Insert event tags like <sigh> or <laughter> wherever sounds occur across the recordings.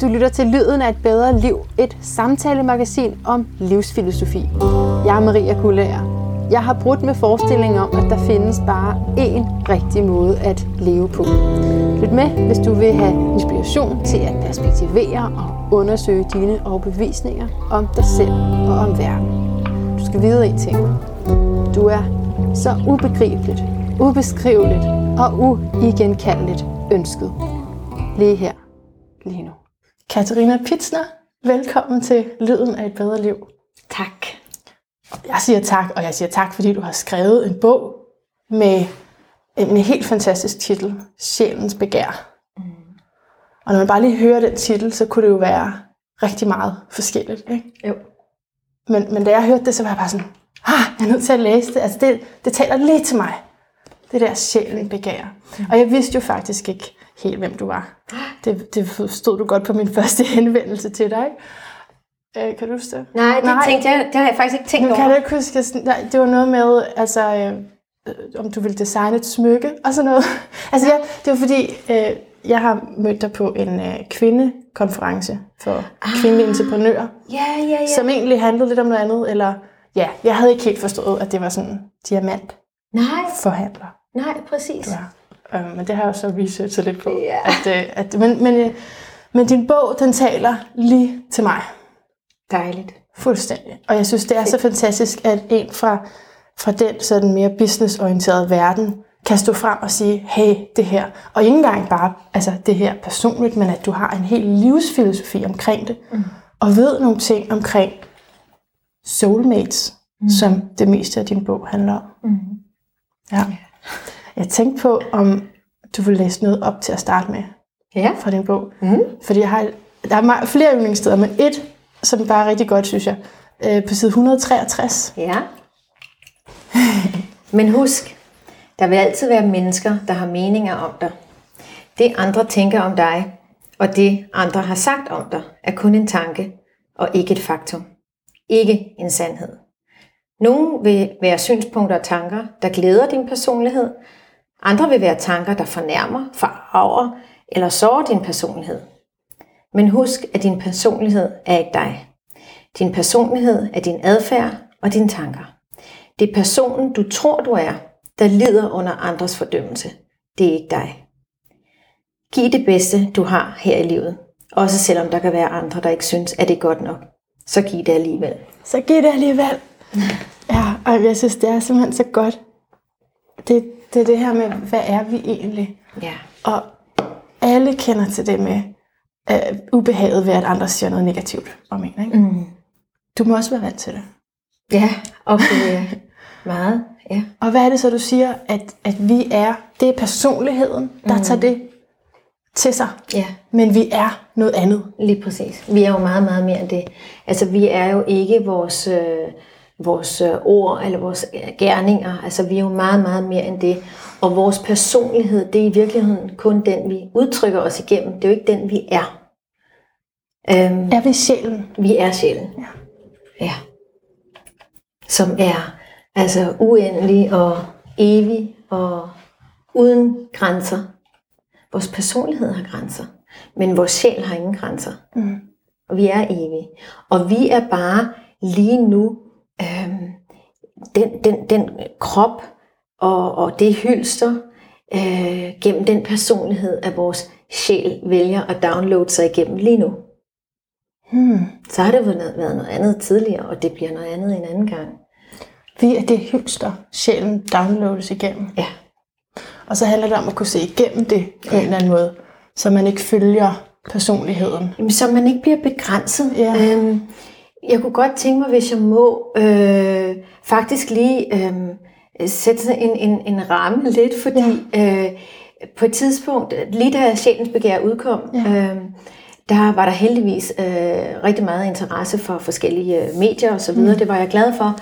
Du lytter til Lyden af et bedre liv, et samtalemagasin om livsfilosofi. Jeg er Maria Kullager. Jeg har brudt med forestillingen om, at der findes bare én rigtig måde at leve på. Lyt med, hvis du vil have inspiration til at perspektivere og undersøge dine overbevisninger om dig selv og om verden. Du skal vide en ting. Du er så ubegribeligt, ubeskriveligt og uigenkaldeligt ønsket. Lige her, lige nu. Katarina Pitsner, velkommen til Lyden af et bedre liv. Tak. Jeg siger tak, og jeg siger tak, fordi du har skrevet en bog med en helt fantastisk titel, Sjælens begær. Mm. Og når man bare lige hører den titel, så kunne det jo være rigtig meget forskelligt. Ikke? Jo. Men, men da jeg hørte det, så var jeg bare sådan, ah, jeg er nødt til at læse det. Altså det, det taler lige til mig. Det der sjælen begær. Mm. Og jeg vidste jo faktisk ikke helt, hvem du var. Det, det stod du godt på min <laughs> første henvendelse til dig. Øh, kan du huske det? Nej, det, Nej. Tænkte jeg, det har jeg faktisk ikke tænkt over. Kan du ikke huske, nej, det var noget med, altså, øh, om du ville designe et smykke og sådan noget. <laughs> altså, ja, det var fordi, øh, jeg har mødt dig på en øh, kvindekonference for ah, kvindelige entreprenører, ja, ja, ja. som egentlig handlede lidt om noget andet, eller ja, jeg havde ikke helt forstået, at det var sådan diamant Nej. forhandler. Nej, præcis. Ja. Øh, men det har jeg så researchet lidt på. Ja. At, øh, at, men, men, øh, men din bog, den taler lige til mig. Dejligt. Fuldstændig. Og jeg synes, det er så fantastisk, at en fra, fra den sådan mere businessorienterede verden kan stå frem og sige, hey, det her. Og ikke engang bare altså, det her personligt, men at du har en helt livsfilosofi omkring det. Mm. Og ved nogle ting omkring soulmates, mm. som det meste af din bog handler om. Mm. Ja. Jeg tænkte på, om du vil læse noget op til at starte med ja. fra din bog. Mm. Fordi jeg har, der er flere yndlingssteder, men et som bare er rigtig godt, synes jeg. Øh, på side 163. Ja. <laughs> Men husk, der vil altid være mennesker, der har meninger om dig. Det andre tænker om dig, og det andre har sagt om dig, er kun en tanke og ikke et faktum. Ikke en sandhed. Nogle vil være synspunkter og tanker, der glæder din personlighed. Andre vil være tanker, der fornærmer, forarver eller sårer din personlighed. Men husk, at din personlighed er ikke dig. Din personlighed er din adfærd og dine tanker. Det er personen, du tror, du er, der lider under andres fordømmelse. Det er ikke dig. Giv det bedste, du har her i livet. Også selvom der kan være andre, der ikke synes, at det er godt nok. Så giv det alligevel. Så giv det alligevel. Ja, og jeg synes, det er simpelthen så godt. Det, det er det her med, hvad er vi egentlig? Ja. Og alle kender til det med, uh, ubehaget ved, at andre siger noget negativt om en. Ikke? Mm. Du må også være vant til det. Ja, og det er meget. Ja. Og hvad er det så, du siger, at, at vi er? Det er personligheden, der mm. tager det til sig. Ja. Men vi er noget andet. Lige præcis. Vi er jo meget, meget mere end det. Altså, vi er jo ikke vores, øh, vores øh, ord eller vores gerninger. Altså, vi er jo meget, meget mere end det. Og vores personlighed, det er i virkeligheden kun den, vi udtrykker os igennem. Det er jo ikke den, vi er. Øhm, er vi sjælen? Vi er sjælen. Ja. Ja. Som er altså uendelig og evig og uden grænser. Vores personlighed har grænser, men vores sjæl har ingen grænser. Mm. Og vi er evige. Og vi er bare lige nu øhm, den, den, den krop og, og det hylster øh, gennem den personlighed, at vores sjæl vælger at downloade sig igennem lige nu. Hmm. Så har det været noget andet tidligere, og det bliver noget andet en anden gang. Vi er det hylster, sjælen downloades igennem. Ja. Og så handler det om at kunne se igennem det på ja. en eller anden måde, så man ikke følger personligheden. Jamen, så man ikke bliver begrænset. Ja. Øhm, jeg kunne godt tænke mig, hvis jeg må, øh, faktisk lige øh, sætte en, en, en ramme lidt, fordi ja. øh, på et tidspunkt, lige da Sjælens Begær udkom, ja. øh, der var der heldigvis øh, rigtig meget interesse for forskellige øh, medier osv. Mm. Det var jeg glad for.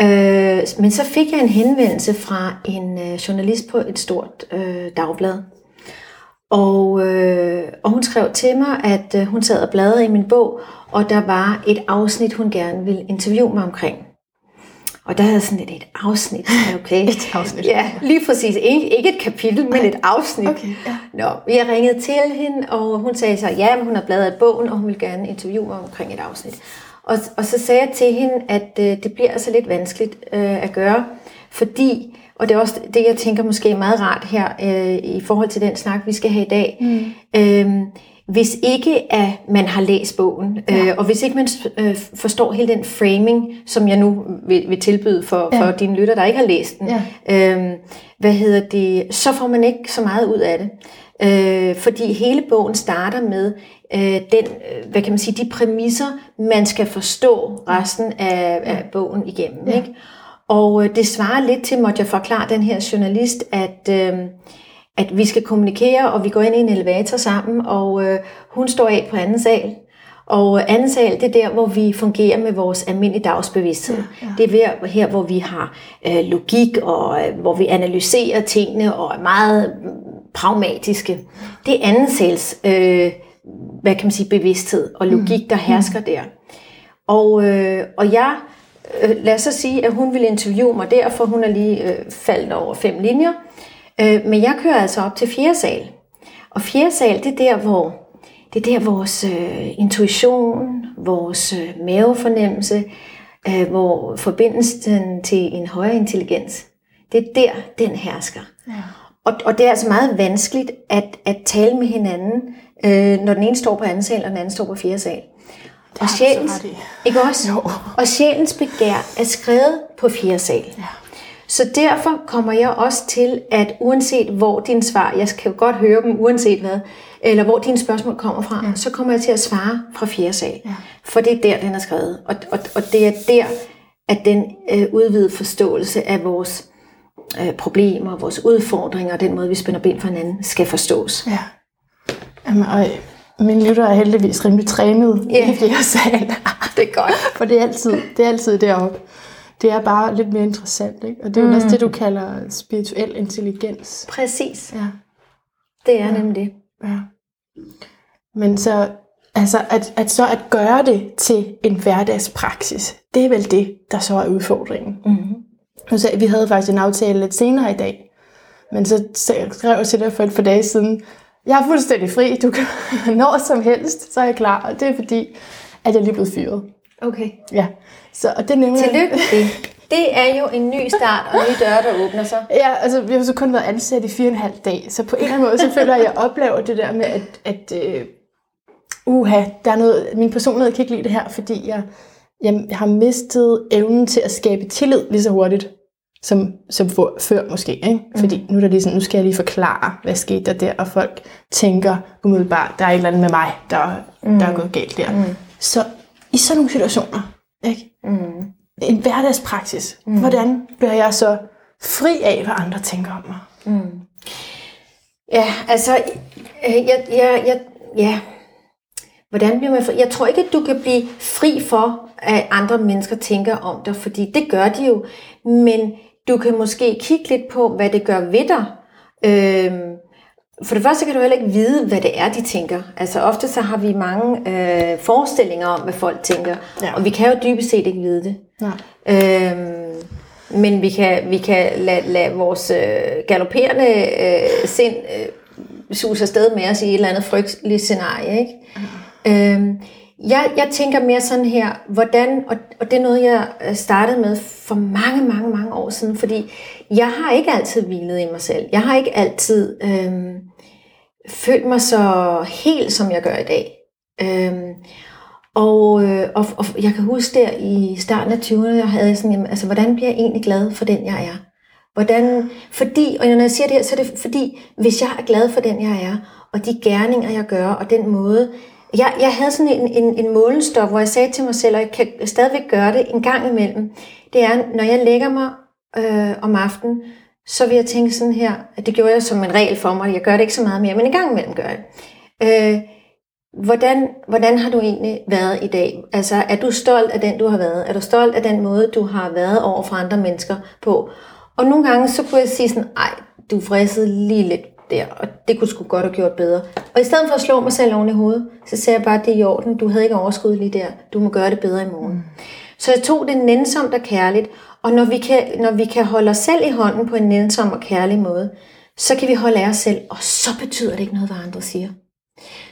Øh, men så fik jeg en henvendelse fra en øh, journalist på et stort øh, dagblad. Og, øh, og hun skrev til mig, at øh, hun sad og bladrede i min bog, og der var et afsnit, hun gerne ville interviewe mig omkring. Og der havde sådan et, et afsnit, <laughs> okay? Et afsnit. Ja, lige præcis. Ikke, ikke et kapitel, men et afsnit. Okay, ja. Nå, jeg ringede til hende, og hun sagde så, ja, men hun har bladret bogen, og hun vil gerne interviewe mig omkring et afsnit. Og, og så sagde jeg til hende, at øh, det bliver altså lidt vanskeligt øh, at gøre, fordi, og det er også det, jeg tænker måske er meget rart her, øh, i forhold til den snak, vi skal have i dag, mm. øh, hvis ikke at man har læst bogen, ja. øh, og hvis ikke man øh, forstår hele den framing, som jeg nu vil, vil tilbyde for, ja. for dine lytter, der ikke har læst den, ja. øh, hvad hedder det, så får man ikke så meget ud af det. Øh, fordi hele bogen starter med øh, den, øh, hvad kan man sige, de præmisser, man skal forstå resten af, af bogen igennem. Ja. Ikke? Og øh, det svarer lidt til, måtte jeg forklare den her journalist, at, øh, at vi skal kommunikere, og vi går ind i en elevator sammen, og øh, hun står af på anden sal. Og anden sal, det er der, hvor vi fungerer med vores almindelige dagsbevidsthed. Ja, ja. Det er her, hvor vi har øh, logik, og øh, hvor vi analyserer tingene, og er meget pragmatiske. Det er anden sals, øh, hvad kan man sige, bevidsthed og logik, der hersker der. Og, øh, og jeg øh, lad os så sige, at hun vil interviewe mig der, for hun er lige øh, faldet over fem linjer. Øh, men jeg kører altså op til fjerde sal. Og fjerde sal, det er der, hvor det er der vores øh, intuition, vores øh, mavefornemmelse, øh, hvor forbindelsen til en højere intelligens, det er der, den hersker. Ja. Og, og det er altså meget vanskeligt at, at tale med hinanden, øh, når den ene står på anden sal, og den anden står på fjerde sal. Det og sjælens, ret i. ikke også? Jo. Og sjælens begær er skrevet på fjerde sal. Ja. Så derfor kommer jeg også til, at uanset hvor din svar, jeg kan jo godt høre dem uanset hvad, eller hvor dine spørgsmål kommer fra, ja. så kommer jeg til at svare fra fjerde sal. Ja. For det er der, den er skrevet. Og, og, og det er der, at den øh, udvidede forståelse af vores øh, problemer, vores udfordringer, og den måde, vi spænder ben for hinanden, skal forstås. Ja. Jamen, og min lytter er heldigvis rimelig trænet Ja. i flere sal. <laughs> Det er godt. For det er altid, det er altid deroppe. Det er bare lidt mere interessant, ikke? Og det er jo mm. også det, du kalder spirituel intelligens. Præcis. Ja. Det er nemlig det. ja. Men så, altså, at, at så at gøre det til en hverdagspraksis, det er vel det, der så er udfordringen. Mm-hmm. Nu sagde, vi havde faktisk en aftale lidt senere i dag, men så skrev jeg til dig for et par dage siden, jeg er fuldstændig fri, du kan <laughs> når som helst, så er jeg klar. Og det er fordi, at jeg lige er blevet fyret. Okay. Ja. Så, og det er nemlig... Tillykke med det. Det er jo en ny start og nye døre, der åbner sig. <laughs> Ja, altså vi har så kun været ansat i fire og en halv dag, så på en eller anden måde, så føler jeg, at jeg oplever det der med, at, at uh, uha, der er noget, min personlighed kan ikke lide det her, fordi jeg, jeg, jeg har mistet evnen til at skabe tillid lige så hurtigt, som, som for, før måske. Ikke? Fordi nu er der lige sådan, nu skal jeg lige forklare, hvad skete der der, og folk tænker umiddelbart, der er et eller andet med mig, der, mm. der er gået galt der. Mm. Så i sådan nogle situationer, ikke? Mm. en hverdagspraksis, mm. hvordan bliver jeg så fri af, hvad andre tænker om mig? Ja, altså, øh, jeg, jeg, jeg, ja. Hvordan bliver man fri? Jeg tror ikke, at du kan blive fri for, at andre mennesker tænker om dig, fordi det gør de jo. Men du kan måske kigge lidt på, hvad det gør ved dig. Øhm, for det første kan du heller ikke vide, hvad det er, de tænker. Altså ofte så har vi mange øh, forestillinger om, hvad folk tænker, Ja. ja. og vi kan jo dybest set ikke vide det. Nej. Øhm, men vi kan, vi kan lade, lade vores øh, galopperende øh, sind øh, suse afsted med os i et eller andet frygteligt scenarie. Ikke? Øhm, jeg, jeg tænker mere sådan her, hvordan, og, og det er noget, jeg øh, startede med for mange, mange, mange år siden, fordi jeg har ikke altid hvilet i mig selv. Jeg har ikke altid øhm, følt mig så helt, som jeg gør i dag. Øhm, og, øh, og, og jeg kan huske der i starten af 20'erne, jeg havde sådan, jamen, altså, hvordan bliver jeg egentlig glad for den, jeg er? Hvordan, fordi, og når jeg siger det her, så er det fordi, hvis jeg er glad for den, jeg er, og de gerninger, jeg gør, og den måde, jeg, jeg havde sådan en, en, en målestok, hvor jeg sagde til mig selv, og jeg kan stadigvæk gøre det en gang imellem, det er, når jeg lægger mig øh, om aftenen, så vil jeg tænke sådan her, at det gjorde jeg som en regel for mig, jeg gør det ikke så meget mere, men en gang imellem gør jeg det. Øh, Hvordan, hvordan har du egentlig været i dag? Altså, er du stolt af den, du har været? Er du stolt af den måde, du har været over for andre mennesker på? Og nogle gange, så kunne jeg sige sådan, ej, du frissede lige lidt der, og det kunne sgu godt have gjort bedre. Og i stedet for at slå mig selv oven i hovedet, så sagde jeg bare, det er i orden, du havde ikke overskud lige der, du må gøre det bedre i morgen. Mm. Så jeg tog det nænsomt og kærligt, Og når vi, kan, når vi kan holde os selv i hånden på en nænsom og kærlig måde, så kan vi holde af os selv, og så betyder det ikke noget, hvad andre siger.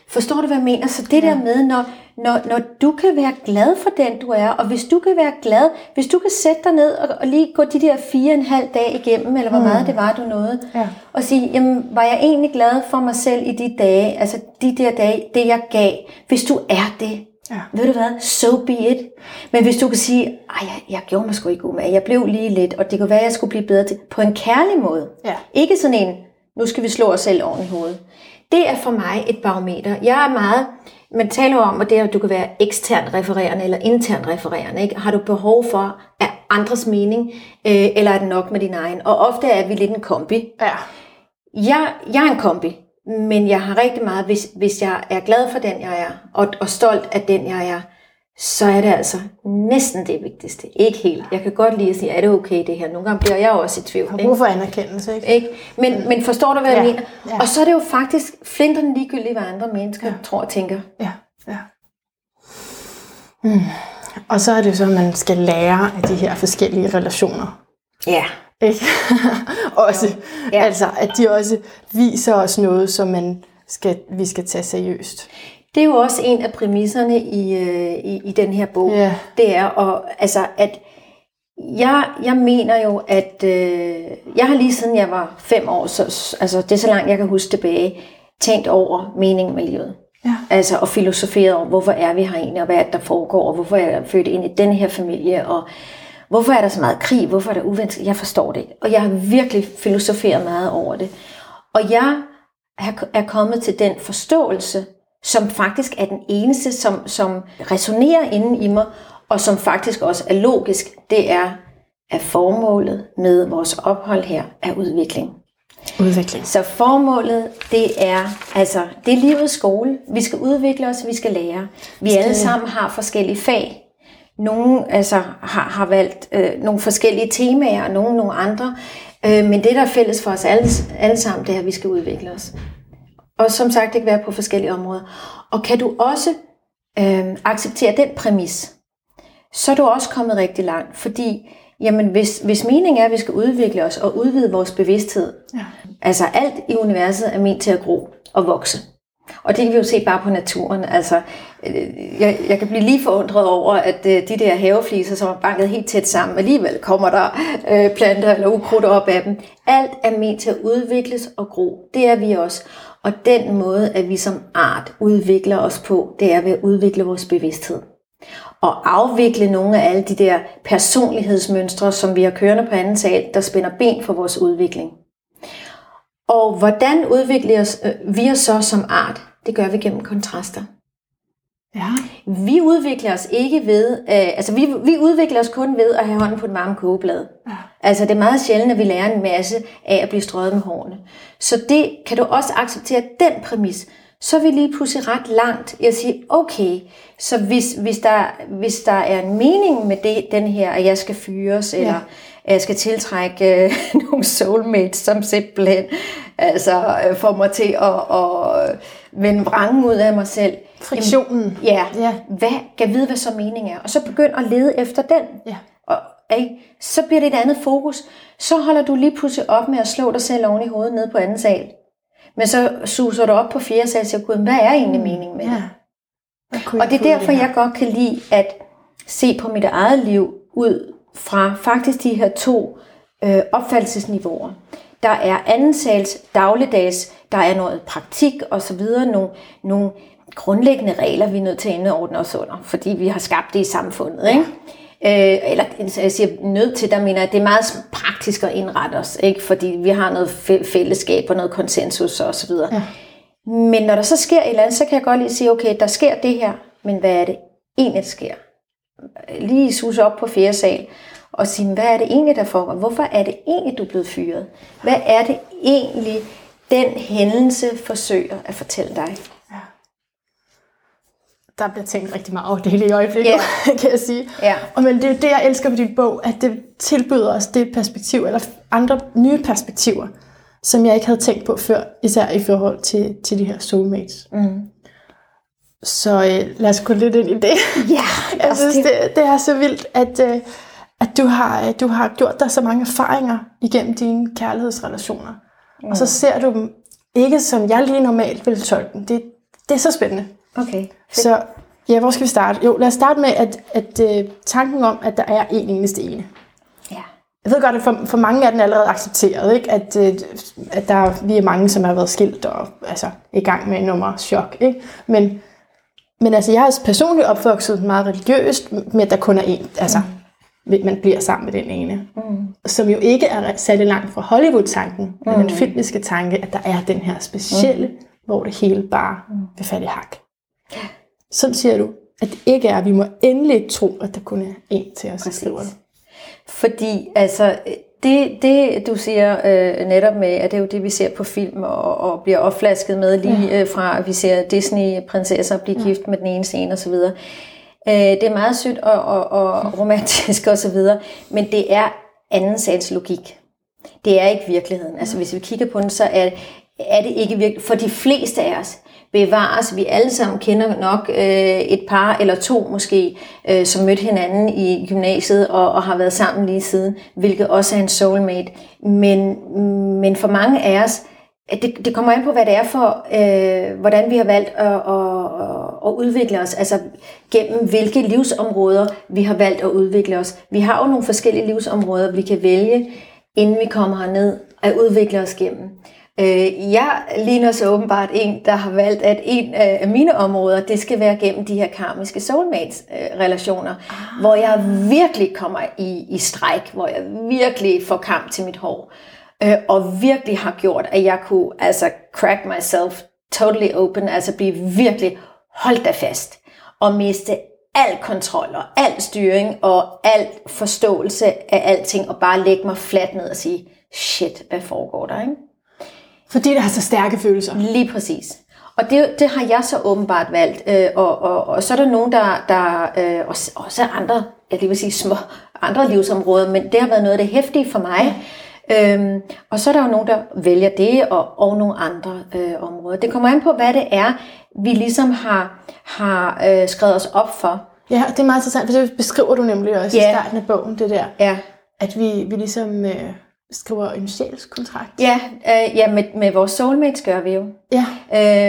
Forstår du, hvad jeg mener? Så det ja. der med, når, når, når du kan være glad for den, du er, og hvis du kan være glad, hvis du kan sætte dig ned og, og lige gå de der fire og en halv dag igennem, eller hvor mm. meget det var, du nåede, ja. og sige, jamen, var jeg egentlig glad for mig selv i de dage, altså de der dage, det jeg gav, hvis du er det, Ja. Ved du hvad? So be it. Men hvis du kan sige, at jeg, jeg gjorde mig sgu ikke umage, jeg blev lige lidt, og det kunne være, at jeg skulle blive bedre til, på en kærlig måde. Ja. Ikke sådan en, nu skal vi slå os selv oven i hovedet. Det er for mig et barometer. Jeg er meget, man taler om, at det er, at du kan være ekstern refererende eller intern refererende. Ikke? Har du behov for at andres mening, øh, eller er det nok med din egen? Og ofte er vi lidt en kombi. Ja. Jeg, jeg er en kombi, men jeg har rigtig meget, hvis, hvis jeg er glad for den, jeg er, og, og stolt af den, jeg er, så er det altså næsten det vigtigste. Ikke helt. Jeg kan godt lide at sige, er det okay det her? Nogle gange bliver jeg også i tvivl. Har brug for anerkendelse, ikke? ikke? Men, mm. men forstår du, hvad ja. jeg mener? Ja. Og så er det jo faktisk flinterne ligegyldigt, hvad andre mennesker ja. tror og tænker. Ja, ja. Mm. Og så er det jo så, at man skal lære af de her forskellige relationer. Ja. Ikke? <laughs> også. Ja. Altså, at de også viser os noget, som man skal, vi skal tage seriøst. Det er jo også en af præmisserne i, øh, i, i den her bog. Ja. Det er, og, altså, at jeg, jeg mener jo, at øh, jeg har lige siden jeg var fem år, så, altså det er så langt jeg kan huske tilbage, tænkt over meningen med livet. Ja. Altså og filosoferet over, hvorfor er vi her egentlig, og hvad er det, der foregår, og hvorfor er jeg født ind i den her familie, og hvorfor er der så meget krig, hvorfor er der uvenskab, jeg forstår det ikke. Og jeg har virkelig filosoferet meget over det. Og jeg er kommet til den forståelse, som faktisk er den eneste, som, som resonerer inden i mig, og som faktisk også er logisk, det er, at formålet med vores ophold her er udvikling. Udvikling. Så formålet, det er, altså, det er livets skole. Vi skal udvikle os, vi skal lære. Vi alle sammen har forskellige fag. Nogle altså, har, har valgt øh, nogle forskellige temaer, og nogle nogle andre. Øh, men det, der er fælles for os alle, alle sammen, det er, at vi skal udvikle os. Og som sagt, det kan være på forskellige områder. Og kan du også øh, acceptere den præmis, så er du også kommet rigtig langt. Fordi jamen, hvis, hvis meningen er, at vi skal udvikle os og udvide vores bevidsthed, ja. altså alt i universet er ment til at gro og vokse. Og det kan vi jo se bare på naturen. Altså, øh, jeg, jeg kan blive lige forundret over, at øh, de der havefliser, som er banket helt tæt sammen, alligevel kommer der øh, planter eller ukrudt op af dem. Alt er ment til at udvikles og gro. Det er vi også. Og den måde, at vi som art udvikler os på, det er ved at udvikle vores bevidsthed. Og afvikle nogle af alle de der personlighedsmønstre, som vi har kørende på anden sal, der spænder ben for vores udvikling. Og hvordan udvikler øh, vi os så som art? Det gør vi gennem kontraster. Ja. Vi udvikler os ikke ved, øh, altså vi, vi udvikler os kun ved at have hånden på et varme kogeblad. Ja. Altså det er meget sjældent, at vi lærer en masse af at blive strøget med hårene. Så det kan du også acceptere, den præmis. Så er vi lige pludselig ret langt i at sige, okay, så hvis, hvis, der, hvis der er en mening med det, den her, at jeg skal fyres, ja. eller at jeg skal tiltrække øh, <laughs> nogle soulmates, som simpelthen altså, øh, får mig til at, at vende vrangen ud af mig selv. Friktionen. Ja, ja. Hvad, kan vide, hvad så meningen er. Og så begynd at lede efter den. Ja. Og, ikke? Så bliver det et andet fokus. Så holder du lige pludselig op med at slå dig selv oven i hovedet nede på anden sal. Men så suser du op på fjerde sal og siger, Gud, hvad er egentlig meningen med det? Ja. Og det er derfor, jeg godt kan lide at se på mit eget liv ud fra faktisk de her to øh, opfattelsesniveauer. Der er anden sals dagligdags, der er noget praktik og så videre, nogle, nogle grundlæggende regler, vi er nødt til at indordne os under, fordi vi har skabt det i samfundet. Ikke? Øh, eller jeg siger nødt til, der mener jeg, at det er meget praktisk at indrette os, ikke? fordi vi har noget fællesskab og noget konsensus og så videre. Ja. Men når der så sker et eller andet, så kan jeg godt lige sige, okay, der sker det her, men hvad er det egentlig, der sker? Lige sus op på fjerde sal og sige, hvad er det egentlig, der foregår? Hvorfor er det egentlig, du er blevet fyret? Hvad er det egentlig, den hændelse forsøger at fortælle dig? Der bliver tænkt rigtig meget over det hele i øjeblikket, yeah. <laughs> kan jeg sige. Yeah. Og men det er det, jeg elsker ved din bog, at det tilbyder os det perspektiv, eller andre nye perspektiver, som jeg ikke havde tænkt på før, især i forhold til, til de her soulmates. Mm. Så øh, lad os gå lidt ind i det. Ja, <laughs> jeg synes, det, det er så vildt, at, øh, at du har, du har gjort dig så mange erfaringer igennem dine kærlighedsrelationer. Mm. Og så ser du dem ikke som jeg lige normalt ville tolke dem. Det, det er så spændende. Okay. Så ja, hvor skal vi starte? Jo, lad os starte med at, at, at tanken om, at der er en eneste ene. Ja. Jeg ved godt, at for, for mange er den allerede accepteret, ikke? At, øh, at der, vi er mange, som har været skilt og altså, i gang med nummer chok. Ikke? Men, men altså, jeg har personligt opvokset meget religiøst med, at der kun er en. Altså, mm. man bliver sammen med den ene. Mm. Som jo ikke er sat langt fra Hollywood-tanken, mm. men den filmiske tanke, at der er den her specielle, mm. hvor det hele bare vil falde i hak. Sådan siger du, at det ikke er, vi må endelig tro, at der kun er en til os, skriver du. Fordi altså, det, det du siger øh, netop med, at det er jo det, vi ser på film og, og bliver opflasket med lige ja. øh, fra, at vi ser Disney-prinsesser blive gift ja. med den ene scene osv. Øh, det er meget sødt og, og, og romantisk osv., men det er anden sags logik. Det er ikke virkeligheden. Altså hvis vi kigger på den, så er, er det ikke virkelig. For de fleste af os, bevares. Vi alle sammen kender nok øh, et par eller to måske, øh, som mødte hinanden i gymnasiet og, og har været sammen lige siden, hvilket også er en soulmate. Men, men for mange af os, det, det kommer an på, hvad det er for, øh, hvordan vi har valgt at, at, at udvikle os, altså gennem hvilke livsområder vi har valgt at udvikle os. Vi har jo nogle forskellige livsområder, vi kan vælge, inden vi kommer herned, at udvikle os gennem. Øh, jeg ligner så åbenbart en, der har valgt, at en af mine områder, det skal være gennem de her karmiske soulmates-relationer, ah. hvor jeg virkelig kommer i, i stræk, hvor jeg virkelig får kamp til mit hår, øh, og virkelig har gjort, at jeg kunne altså crack myself totally open, altså blive virkelig holdt da fast, og miste al kontrol og al styring og al forståelse af alting, og bare lægge mig fladt ned og sige, shit, hvad foregår der, ikke? Fordi det har så stærke følelser. Lige præcis. Og det, det har jeg så åbenbart valgt. Øh, og, og, og så er der nogen, der, der øh, også, også andre, jeg vil sige små, andre livsområder, men det har været noget af det hæftige for mig. Ja. Øhm, og så er der jo nogen, der vælger det, og, og nogle andre øh, områder. Det kommer an på, hvad det er, vi ligesom har, har øh, skrevet os op for. Ja, det er meget interessant, for det beskriver du nemlig også ja. i starten af bogen, det der. Ja. At vi, vi ligesom... Øh skriver en sjælskontrakt. Ja, øh, ja med, med vores soulmates gør vi jo. Ja.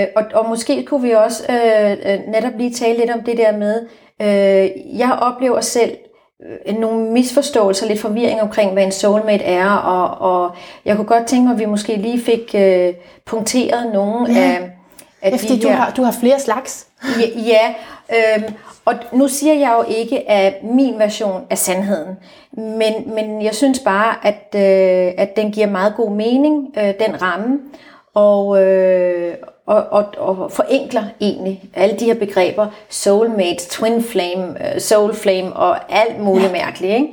Øh, og, og måske kunne vi også øh, øh, netop lige tale lidt om det der med, øh, jeg oplever selv øh, nogle misforståelser, lidt forvirring omkring, hvad en soulmate er, og, og jeg kunne godt tænke mig, at vi måske lige fik øh, punkteret nogle ja. af, af Efter de du, her... har, du har flere slags. Ja, ja øh, og nu siger jeg jo ikke, at min version er sandheden, men, men jeg synes bare, at, øh, at den giver meget god mening, øh, den ramme, og, øh, og, og, og forenkler egentlig alle de her begreber, soulmates, twin flame, øh, soul flame og alt muligt ja. mærkeligt. Ikke?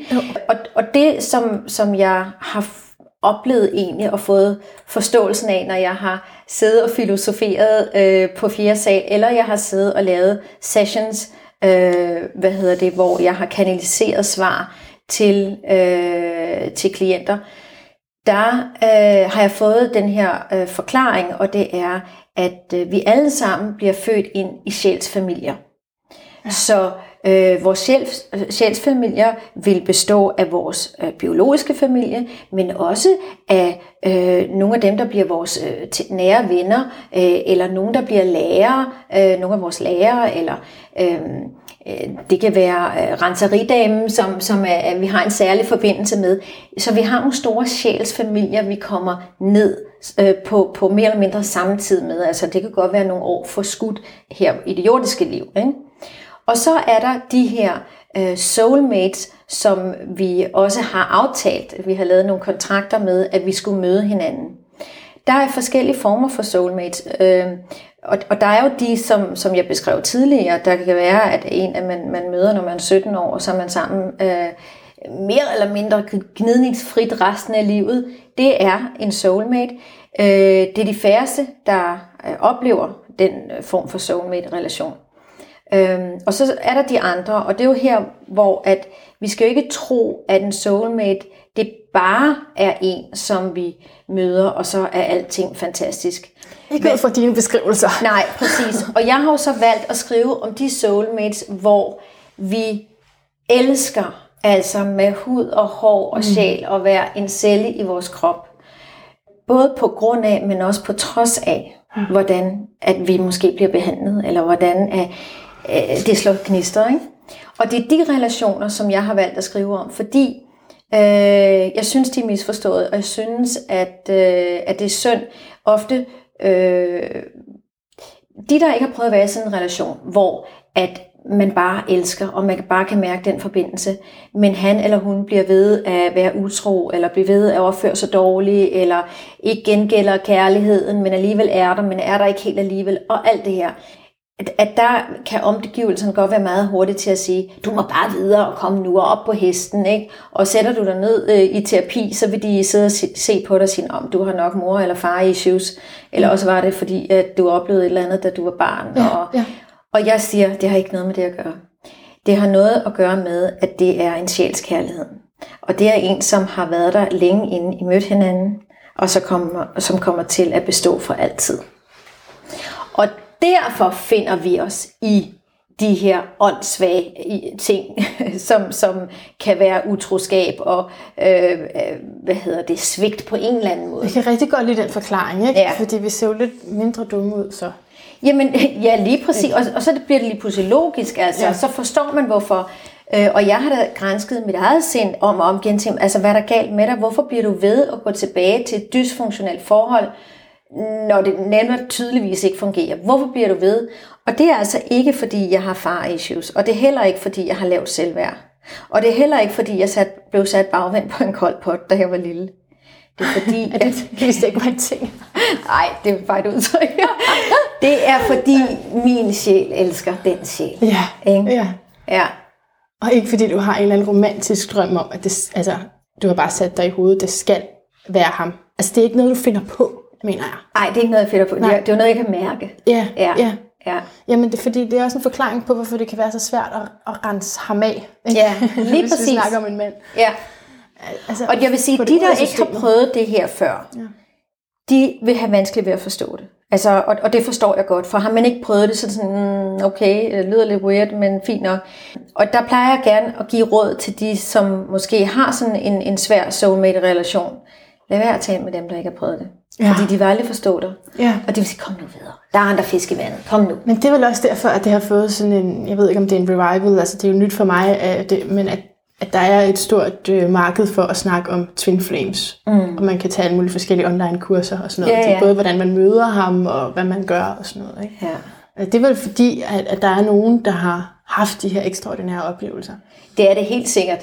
Og, og det, som, som jeg har oplevet egentlig og fået forståelsen af, når jeg har siddet og filosoferet øh, på fjerde sal, eller jeg har siddet og lavet sessions, øh, hvad hedder det, hvor jeg har kanaliseret svar til, øh, til klienter, der øh, har jeg fået den her øh, forklaring, og det er, at øh, vi alle sammen bliver født ind i sjælsfamilier. Ja. Så øh, vores sjæls, sjælsfamilier vil bestå af vores øh, biologiske familie, men også af øh, nogle af dem, der bliver vores øh, nære venner, øh, eller nogen, der bliver lærere, øh, nogle af vores lærere, eller øh, øh det kan være øh, renseridamen, som, som er, vi har en særlig forbindelse med. Så vi har nogle store sjælsfamilier, vi kommer ned øh, på, på mere eller mindre samme tid med. Altså det kan godt være nogle år forskudt her i det jordiske liv. Ikke? Og så er der de her øh, soulmates, som vi også har aftalt. Vi har lavet nogle kontrakter med, at vi skulle møde hinanden. Der er forskellige former for soulmates. Øh, og, og der er jo de, som, som jeg beskrev tidligere, der kan være, at en, at man, man møder, når man er 17 år, og så er man sammen øh, mere eller mindre gnidningsfrit resten af livet. Det er en soulmate. Øh, det er de færreste, der øh, oplever den øh, form for soulmate-relation. Øhm, og så er der de andre, og det er jo her, hvor at vi skal jo ikke tro, at en soulmate, det bare er en, som vi møder, og så er alting fantastisk. Ikke ud fra dine beskrivelser. Nej, præcis. Og jeg har jo så valgt at skrive om de soulmates, hvor vi elsker Altså med hud og hår og sjæl og være en celle i vores krop. Både på grund af, men også på trods af, hvordan at vi måske bliver behandlet, eller hvordan at, øh, det slår gnister. Ikke? Og det er de relationer, som jeg har valgt at skrive om, fordi øh, jeg synes, de er misforstået, og jeg synes, at, øh, at det er synd. Ofte, øh, de der ikke har prøvet at være i sådan en relation, hvor at man bare elsker, og man bare kan mærke den forbindelse, men han eller hun bliver ved at være utro, eller bliver ved at opføre sig dårligt, eller ikke gengælder kærligheden, men alligevel er der, men er der ikke helt alligevel, og alt det her at, at der kan omgivelsen godt være meget hurtigt til at sige, du må bare videre og komme nu op på hesten, ikke? og sætter du dig ned øh, i terapi, så vil de sidde og se, se på dig og sige, om du har nok mor eller far issues, eller også var det fordi, at du oplevede et eller andet, da du var barn. Ja, og, ja. og jeg siger, det har ikke noget med det at gøre. Det har noget at gøre med, at det er en sjælskærlighed. Og det er en, som har været der længe inden I mødte hinanden, og så kommer, som kommer til at bestå for altid. Og derfor finder vi os i de her åndssvage ting, <laughs> som, som kan være utroskab og øh, øh, hvad hedder det, svigt på en eller anden måde. Jeg kan rigtig godt lide den forklaring, ikke? Ja. Fordi vi ser jo lidt mindre dumme ud, så. Jamen, <laughs> ja, lige præcis. Og, og så bliver det lige pludselig logisk, altså. Ja. Så forstår man, hvorfor. Øh, og jeg har da grænsket mit eget sind om og om igen til, altså hvad er der galt med dig? Hvorfor bliver du ved at gå tilbage til et dysfunktionelt forhold, når det nemlig tydeligvis ikke fungerer? Hvorfor bliver du ved? Og det er altså ikke, fordi jeg har far issues, og det er heller ikke, fordi jeg har lavt selvværd. Og det er heller ikke, fordi jeg sat, blev sat bagvendt på en kold pot, da jeg var lille. Det er fordi, <laughs> det, det vidste ikke var en ting. Nej, det er bare et udtryk. det er fordi min sjæl elsker den sjæl. Ja, Ikke? ja. Ja. Og ikke fordi du har en eller anden romantisk drøm om, at det, altså, du har bare sat dig i hovedet, det skal være ham. Altså, det er ikke noget, du finder på, mener jeg. Ej, det er ikke noget, jeg finder på. Det Nej. er, det er jo noget, jeg kan mærke. Ja, Ja. ja. Ja, Jamen, det fordi, det er også en forklaring på, hvorfor det kan være så svært at, at rense ham af. ikke? Ja, <laughs> lige Hvis præcis. vi snakker om en mand. ja. Altså, Og jeg vil sige, de det der ikke har prøvet det her før, Ja. de vil have vanskeligt ved at forstå det. Altså, og, og det forstår jeg godt, for har man ikke prøvet det, så er det sådan, mm, okay, det lyder lidt weird, men fint nok. Og der plejer jeg gerne at give råd til de, som måske har sådan en, en svær soulmate-relation. Lad være at tale med dem, der ikke har prøvet det. Ja. Fordi de vil aldrig forstå dig. Ja. Og de vil sige, kom nu videre. Der er andre fisk i vandet. Kom nu. Men det er vel også derfor, at det har fået sådan en, jeg ved ikke om det er en revival, altså det er jo nyt for mig, at det, men at, at der er et stort øh, marked for at snakke om Twin Flames. Mm. Og man kan tage alle mulige forskellige online kurser og sådan noget. Ja, ja. både, hvordan man møder ham og hvad man gør og sådan noget. Ikke? Ja. Det er vel fordi, at, at der er nogen, der har haft de her ekstraordinære oplevelser. Det er det helt sikkert.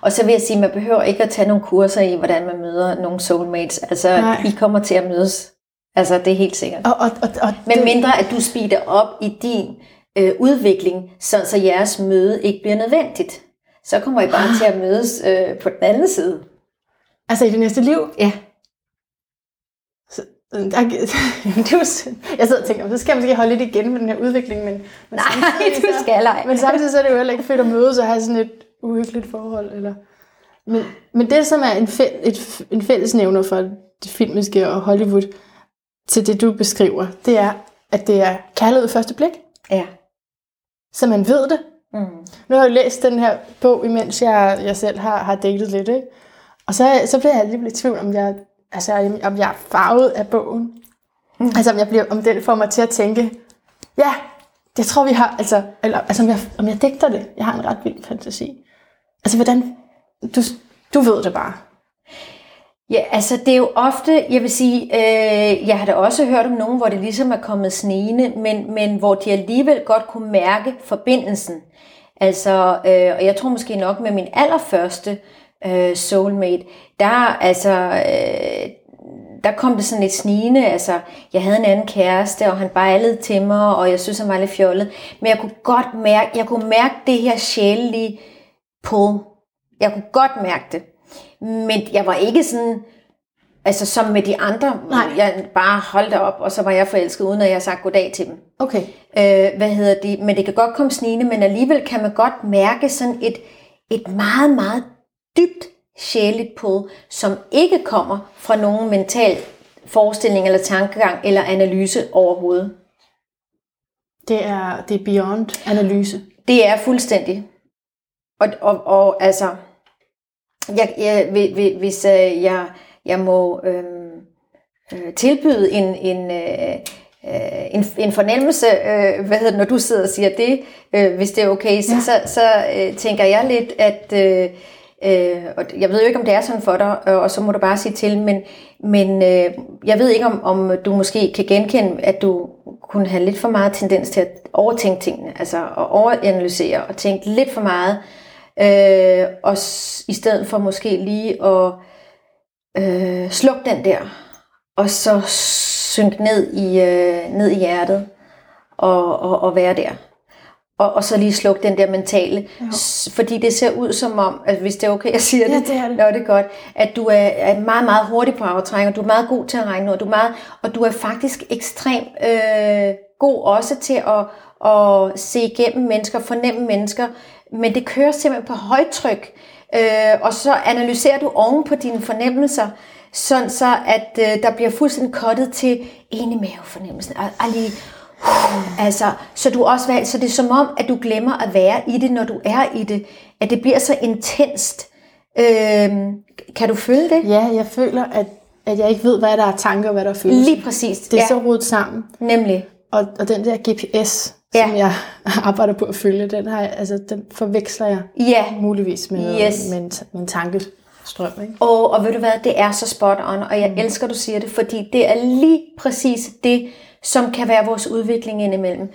Og så vil jeg sige, at man behøver ikke at tage nogle kurser i, hvordan man møder nogle soulmates. Altså, Nej. I kommer til at mødes. Altså, det er helt sikkert. Og, og, og, og Men mindre, at du speeder op i din øh, udvikling, så, så jeres møde ikke bliver nødvendigt. Så kommer I bare til at mødes øh, på den anden side. Altså i det næste liv? Ja. Så, der, <laughs> det er jeg sidder og tænker, så skal jeg måske holde lidt igen med den her udvikling, men, men Nej, samtidig du skal ej. Men samtidig så er det jo heller ikke fedt at mødes og have sådan et uhyggeligt forhold. Eller... Men, men det, som er en, fæl, et, en fællesnævner for det filmiske og Hollywood til det, du beskriver, det er, at det er kærlighed ved første blik, Ja. så man ved det. Mm. Nu har jeg læst den her bog, imens jeg, jeg selv har, har datet lidt, ikke? Og så, så bliver jeg lige lidt i tvivl, om jeg, altså, om jeg er farvet af bogen. Mm. Altså, om, jeg bliver, om den får mig til at tænke, ja, det tror vi har, altså, eller, altså om, jeg, om jeg digter det. Jeg har en ret vild fantasi. Altså, hvordan, du, du ved det bare. Ja, altså det er jo ofte, jeg vil sige, øh, jeg har da også hørt om nogen, hvor det ligesom er kommet snigende, men, men hvor de alligevel godt kunne mærke forbindelsen. Altså, øh, og jeg tror måske nok med min allerførste øh, soulmate, der, altså, øh, der kom det sådan lidt snigende, altså, jeg havde en anden kæreste, og han bejlede til mig, og jeg synes, han var lidt fjollet, men jeg kunne godt mærke, jeg kunne mærke det her sjælelige pull. Jeg kunne godt mærke det. Men jeg var ikke sådan, altså som med de andre, Nej. jeg bare holdt op, og så var jeg forelsket, uden at jeg havde sagt goddag til dem. Okay. Øh, hvad hedder det? Men det kan godt komme snigende, men alligevel kan man godt mærke sådan et, et meget, meget dybt sjæligt pull, som ikke kommer fra nogen mental forestilling eller tankegang eller analyse overhovedet. Det er, det er beyond analyse. Det er fuldstændig. Og, og, og altså, jeg, jeg, hvis øh, jeg, jeg må øhm, øh, tilbyde en, en, øh, øh, en, en fornemmelse, øh, hvad hedder det, når du sidder og siger det, øh, hvis det er okay, så, ja. så, så øh, tænker jeg lidt, at øh, Øh, og jeg ved jo ikke, om det er sådan for dig, og så må du bare sige til, men, men øh, jeg ved ikke, om, om du måske kan genkende, at du kunne have lidt for meget tendens til at overtænke tingene, altså at overanalysere og tænke lidt for meget, øh, og i stedet for måske lige at øh, slukke den der, og så synke ned i, øh, ned i hjertet og, og, og være der og, og så lige slukke den der mentale. Jo. Fordi det ser ud som om, at hvis det er okay, jeg siger det, ja, det, er det. Nå, det er godt, at du er, er meget, meget hurtig på aftræng, og du er meget god til at regne ud, du er meget, og du er faktisk ekstremt øh, god også til at, at se igennem mennesker, fornemme mennesker, men det kører simpelthen på højtryk, øh, og så analyserer du oven på dine fornemmelser, sådan så at øh, der bliver fuldstændig kottet til ene mavefornemmelsen, og, og lige Altså, så du også så det er som om, at du glemmer at være i det, når du er i det. At det bliver så intenst. Øhm, kan du føle det? Ja, jeg føler, at, at jeg ikke ved, hvad der er tanker og hvad der er følelser. Lige præcis. Det er ja. så rodet sammen. Nemlig. Og, og den der GPS, ja. som jeg <laughs> arbejder på at følge, den, har altså, den forveksler jeg ja. muligvis med, yes. med, en, med en. Ikke? Og, og ved du hvad, det er så spot on, og jeg mm. elsker, du siger det, fordi det er lige præcis det, som kan være vores udvikling indimellem.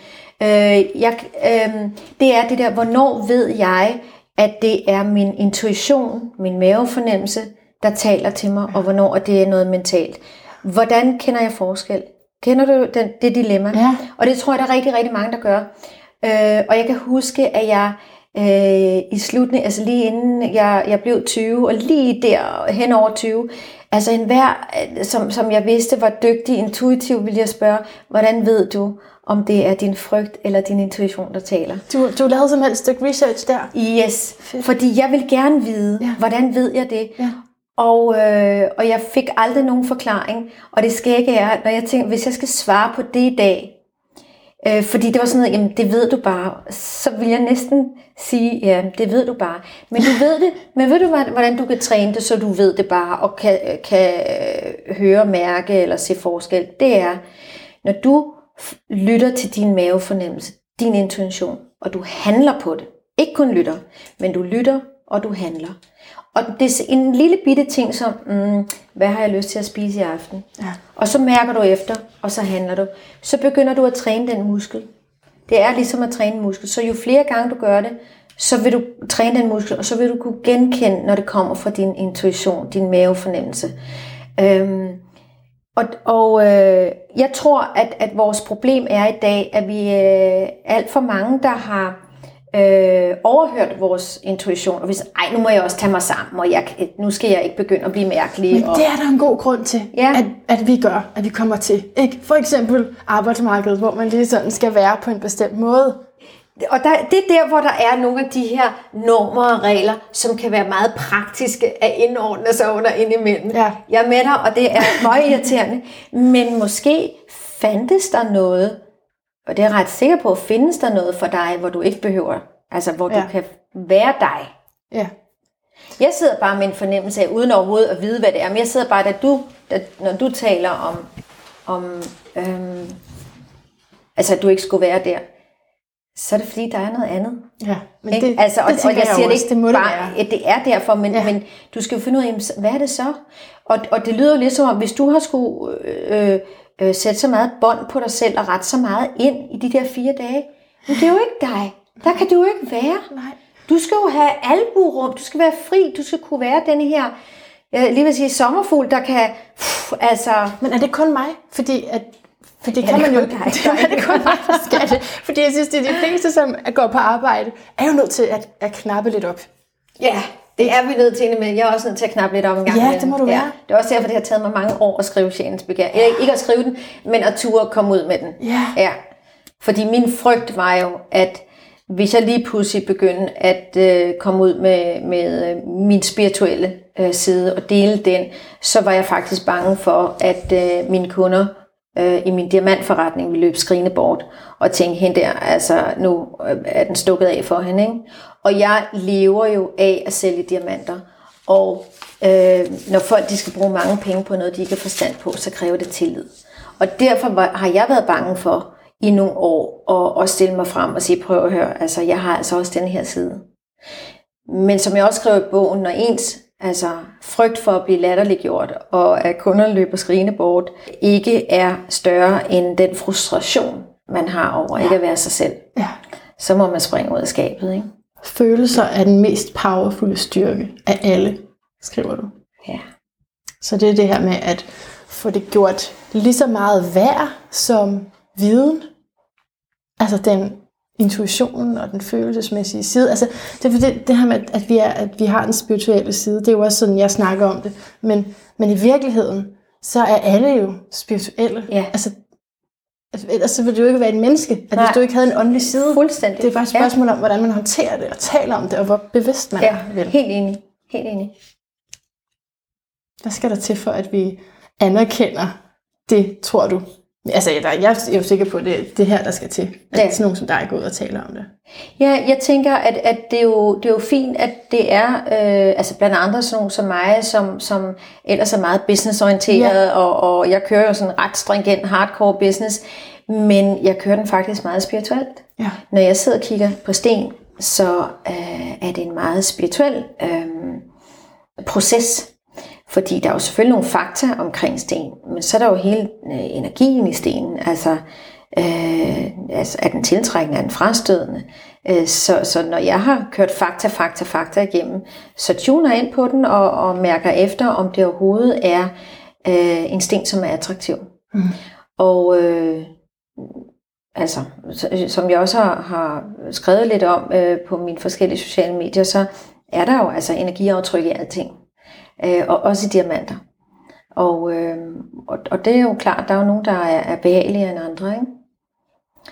Øh, jeg, øh, det er det der, hvornår ved jeg, at det er min intuition, min mavefornemmelse, der taler til mig, og hvornår det er noget mentalt. Hvordan kender jeg forskel? Kender du den, det dilemma? Ja. Og det tror jeg, der er rigtig, rigtig mange, der gør. Øh, og jeg kan huske, at jeg øh, i slutningen, altså lige inden jeg, jeg blev 20, og lige der hen over 20, altså en hver, som, som jeg vidste var dygtig, intuitiv, ville jeg spørge, hvordan ved du, om det er din frygt eller din intuition, der taler? Du, du lavede simpelthen et stykke research der? Yes, Fedt. fordi jeg vil gerne vide, ja. hvordan ved jeg det? Ja. Og, øh, og jeg fik aldrig nogen forklaring. Og det skægge er, når jeg tænker, hvis jeg skal svare på det i dag, Øh, fordi det var sådan noget, jamen det ved du bare. Så vil jeg næsten sige, ja, det ved du bare. Men du ved det, men ved du hvordan du kan træne det, så du ved det bare, og kan, kan øh, høre, mærke eller se forskel? Det er, når du lytter til din mavefornemmelse, din intuition, og du handler på det. Ikke kun lytter, men du lytter, og du handler. Og det er en lille bitte ting som, mm, hvad har jeg lyst til at spise i aften? Ja. Og så mærker du efter, og så handler du. Så begynder du at træne den muskel. Det er ligesom at træne en muskel. Så jo flere gange du gør det, så vil du træne den muskel, og så vil du kunne genkende, når det kommer fra din intuition, din mavefornemmelse. Øhm, og og øh, jeg tror, at, at vores problem er i dag, at vi øh, alt for mange, der har øh, overhørt vores intuition, og hvis, ej, nu må jeg også tage mig sammen, og jeg, nu skal jeg ikke begynde at blive mærkelig. Men og... det er der en god grund til, ja. at, at vi gør, at vi kommer til. Ikke? For eksempel arbejdsmarkedet, hvor man lige sådan skal være på en bestemt måde. Og der, det er der, hvor der er nogle af de her normer og regler, som kan være meget praktiske at indordne sig under indimellem. Ja. Jeg er med dig, og det er meget irriterende. Men måske fandtes der noget, og det er jeg ret sikker på, findes der noget for dig, hvor du ikke behøver, altså hvor ja. du kan være dig. Ja. Jeg sidder bare med en fornemmelse af, uden overhovedet at vide, hvad det er, men jeg sidder bare, da du, da, når du taler om, om øhm, altså at du ikke skulle være der, så er det fordi, der er noget andet. Ja, men det, altså, og, det og jeg siger det ikke det må bare, det, at det er derfor, men, ja. men du skal jo finde ud af, hvad er det så? Og, og det lyder jo lidt som om, hvis du har skulle øh, øh, sætte så meget bånd på dig selv og rette så meget ind i de der fire dage. Men det er jo ikke dig. Der kan du jo ikke være. Nej. Du skal jo have alburum. Du skal være fri. Du skal kunne være den her, jeg lige vil sige, sommerfugl, der kan, pff, altså... Men er det kun mig? Fordi at for det Ja, kan det man jo ikke. <laughs> Det er det kun mig, der skal det. Fordi jeg synes, det er de fleste, som går på arbejde, er jo nødt til at, at knappe lidt op. Ja, det er vi nødt til, men jeg er også nødt til at knappe lidt om en gang. Ja, det må du være. Det er også derfor, det har taget mig mange år at skrive sjælens begær. Eller ikke at skrive den, men at ture komme ud med den. Ja. ja. Fordi min frygt var jo, at hvis jeg lige pludselig begyndte at øh, komme ud med, med øh, min spirituelle øh, side og dele den, så var jeg faktisk bange for, at øh, mine kunder øh, i min diamantforretning vi løb skrigende bort, og tænkte, hende der, altså nu øh, er den stukket af for hende. Ikke? Og jeg lever jo af at sælge diamanter, og øh, når folk de skal bruge mange penge på noget, de ikke har forstand på, så kræver det tillid. Og derfor var, har jeg været bange for i nogle år at, at stille mig frem og sige, prøv at høre, altså jeg har altså også den her side. Men som jeg også skrev i bogen, når ens altså frygt for at blive latterliggjort, og at kunderne løber skrigende bort, ikke er større end den frustration, man har over ja. ikke at være sig selv, Ja. så må man springe ud af skabet. Ikke? Følelser er den mest powerfulde styrke af alle, skriver du. Ja. Så det er det her med at få det gjort lige så meget værd som viden. Altså den intuitionen og den følelsesmæssige side. Altså det er det, det her med, at vi, er, at vi har den spirituelle side. Det er jo også sådan, jeg snakker om det. Men, men i virkeligheden, så er alle jo spirituelle. Ja. Altså, altså, ellers så ville du jo ikke være et menneske, at Nej. hvis du ikke havde en åndelig side. Fuldstændig. Det er bare et spørgsmål om, hvordan man håndterer det og taler om det, og hvor bevidst man Ja, er ja vel. helt enig. Helt enig. Hvad skal der til for, at vi anerkender det, tror du? Altså, jeg, jeg er jo sikker på, at det, det her, der skal til. At Ja. sådan nogen som dig går ud og taler om det. Ja, jeg tænker, at, at det, er jo, det er jo fint, at det er, øh, altså blandt andre sådan nogle som mig, som, som ellers er meget businessorienteret, ja. og, og jeg kører jo sådan ret stringent hardcore business, men jeg kører den faktisk meget spirituelt. Ja. Når jeg sidder og kigger på sten, så øh, er det en meget spirituel øh, proces. Fordi der er jo selvfølgelig nogle fakta omkring sten, men så er der jo hele øh, energien i stenen. Altså, øh, altså er den tiltrækkende, er den frastødende? Øh, så, så når jeg har kørt fakta, fakta, fakta igennem, så tuner jeg ind på den og, og mærker efter, om det overhovedet er øh, en sten, som er attraktiv. Mm. Og øh, altså, så- som jeg også har, har skrevet lidt om øh, på mine forskellige sociale medier, så er der jo altså energiaftryk i alting. Øh, og også i diamanter. Og, øh, og, og det er jo klart, der er jo nogen, der er, er behageligere end andre. Ikke?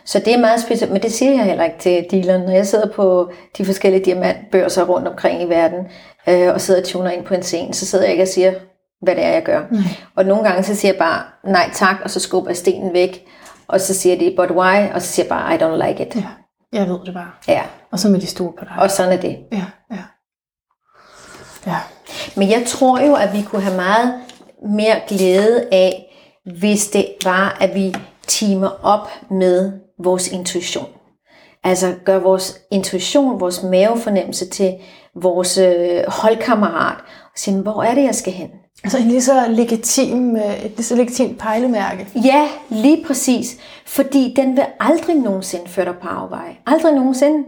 Så det er meget specielt, men det siger jeg heller ikke til dealeren. Når jeg sidder på de forskellige diamantbørser rundt omkring i verden, øh, og sidder og tuner ind på en scene, så sidder jeg ikke og siger, hvad det er, jeg gør. Nej. Og nogle gange så siger jeg bare, nej tak, og så skubber jeg stenen væk, og så siger de, but why? Og så siger jeg bare, I don't like it. Ja, jeg ved det bare. Ja, Og så med de store på dig. og sådan er det. Ja, ja. Ja, Men jeg tror jo, at vi kunne have meget mere glæde af, hvis det var, at vi teamer op med vores intuition. Altså gør vores intuition, vores mavefornemmelse til vores øh, holdkammerat. Og sige, hvor er det, jeg skal hen? altså en lige så legitim, øh, et lige så legitimt pejlemærke. Ja, lige præcis. Fordi den vil aldrig nogensinde føre dig på afveje. Aldrig nogensinde.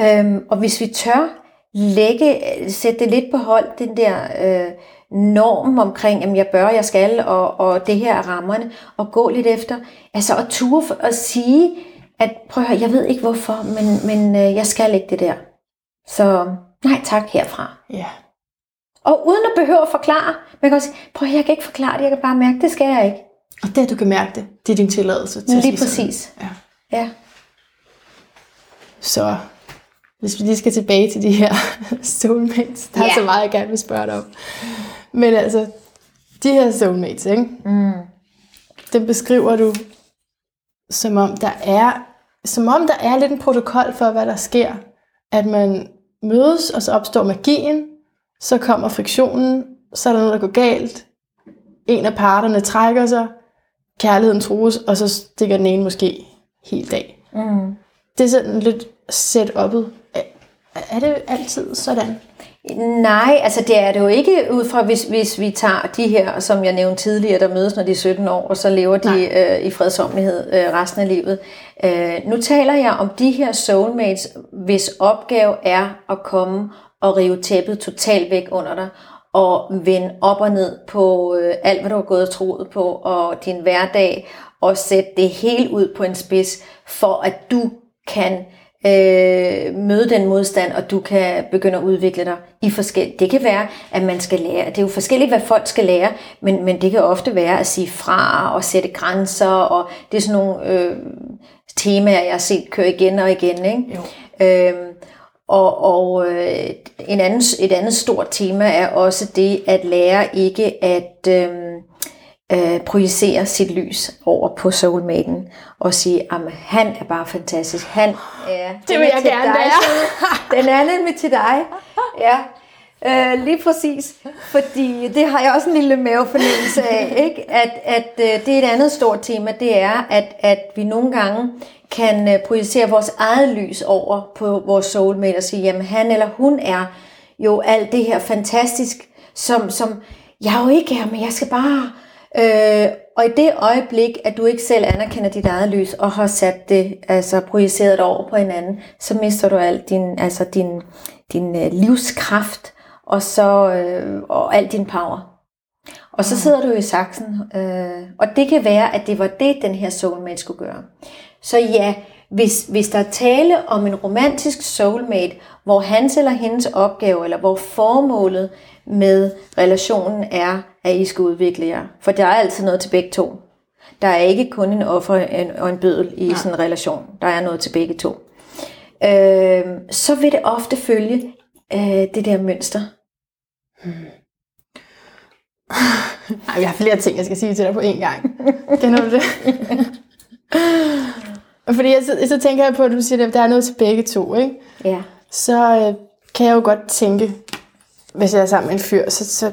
Øhm, og hvis vi tør lægge, sætte det lidt på hold, den der øh, norm omkring, at jeg bør, jeg skal, og, og det her er rammerne, og gå lidt efter. Altså at ture for, at sige, at prøv at høre, jeg ved ikke hvorfor, men, men øh, jeg skal ikke det der. Så nej tak herfra. Ja. Og uden at behøve at forklare. Man kan også sige, prøv at jeg kan ikke forklare det, jeg kan bare mærke, det skal jeg ikke. Og det, du kan mærke det, det er din tilladelse til at Lige sige sådan. præcis. Ja. Ja. Så hvis vi lige skal tilbage til de her <laughs> soulmates, der er Ja. så meget, jeg gerne vil spørge dig om. Men altså, de her soulmates, ikke? Mm. dem beskriver du som om der er som om der er lidt en protokol for, hvad der sker. At man mødes, og så opstår magien, så kommer friktionen, så er der noget, der går galt. En af parterne trækker sig, kærligheden trues, og så stikker den ene måske helt af. Mm. Det er sådan lidt setup'et. Er, er det altid sådan? Nej, altså det er det jo ikke ud fra, hvis, hvis vi tager de her, som jeg nævnte tidligere, der mødes, når de er 17 år, og så lever de øh, i fredsomlighed øh, resten af livet. Øh, nu taler jeg om de her soulmates, hvis opgave er at komme og rive tæppet totalt væk under dig, og vende op og ned på øh, alt, hvad du har gået og troet på, og din hverdag, og sætte det helt ud på en spids, for at du kan øh, møde den modstand, og du kan begynde at udvikle dig i forskellige. Det kan være, at man skal lære. Det er jo forskelligt, hvad folk skal lære, men, men det kan ofte være at sige fra og sætte grænser, og det er sådan nogle øh, temaer, jeg har set køre igen og igen. Ikke? Jo. Øhm, og og øh, en anden, et andet stort tema er også det at lære ikke at, øhm, øh, projicere sit lys over på soulmaten og sige, at han er bare fantastisk. Han er, det vil jeg til gerne dig, være. <laughs> Den er nemlig til dig. Ja, øh, lige præcis. Fordi det har jeg også en lille mavefornemmelse af, <laughs> ikke? at, at øh, det er et andet stort tema, det er, at, at vi nogle gange kan øh, projicere vores eget lys over på vores soulmate og sige, jamen han eller hun er jo alt det her fantastisk, som, som jeg jo ikke er, men jeg skal bare... Øh, og i det øjeblik, at du ikke selv anerkender dit eget lys, og har sat det, altså projiceret det over på hinanden, så mister du alt din, altså din, din øh, livskraft, og så øh, og al din power. Og så sidder du i saksen, øh, og det kan være, at det var det, den her soulmate skulle gøre. Så ja, hvis, hvis der er tale om en romantisk soulmate, hvor hans eller hendes opgave, eller hvor formålet med relationen er, at I skal udvikle jer. For der er altid noget til begge to. Der er ikke kun en offer og en bødel i sådan en relation. Der er noget til begge to. Øh, så vil det ofte følge øh, det der mønster. Hmm. <laughs> Ej, jeg har flere ting, jeg skal sige til dig på én gang. <laughs> Kender du det? <laughs> Fordi jeg, så, så tænker jeg på, at du siger, at der er noget til begge to, ikke? Ja. Så øh, kan jeg jo godt tænke, hvis jeg er sammen med en fyr, så, så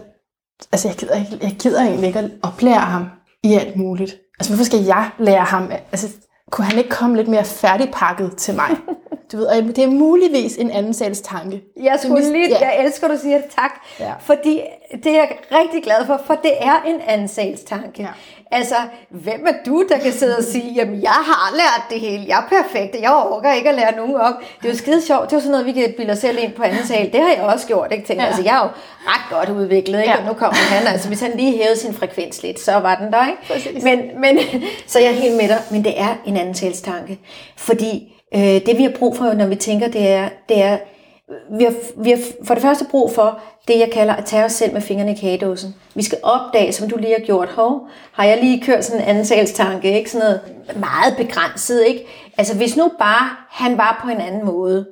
altså jeg gider, ikke, jeg gider egentlig ikke at oplære ham i alt muligt. Altså hvorfor skal jeg lære ham? Altså kunne han ikke komme lidt mere færdigpakket til mig? <laughs> Du ved, og det er muligvis en anden sals tanke. Jeg, skulle lige, ja. jeg elsker, du siger det, tak. Ja. Fordi det er jeg rigtig glad for, for det er en anden sals tanke. Ja. Altså, hvem er du, der kan sidde og sige, jamen jeg har lært det hele, jeg er perfekt, jeg overgår ikke at lære nogen op. Det er jo skide sjovt, det er jo sådan noget, vi kan bilde os selv ind på anden sal. Det har jeg også gjort, ikke? Tænker, ja. Altså, jeg er jo ret godt udviklet, ikke? Ja. Og nu kommer han, altså hvis han lige hævede sin frekvens lidt, så var den der, ikke? Præcis. Men, men, <laughs> så jeg er helt med dig, men det er en anden sals tanke. Fordi øh, det vi har brug for, når vi tænker, det er, det er vi har, vi har for det første brug for det, jeg kalder at tage os selv med fingrene i kagedåsen. Vi skal opdage, som du lige har gjort, hov, har jeg lige kørt sådan en antalstanke, ikke? Sådan noget meget begrænset, ikke? Altså hvis nu bare han var på en anden måde,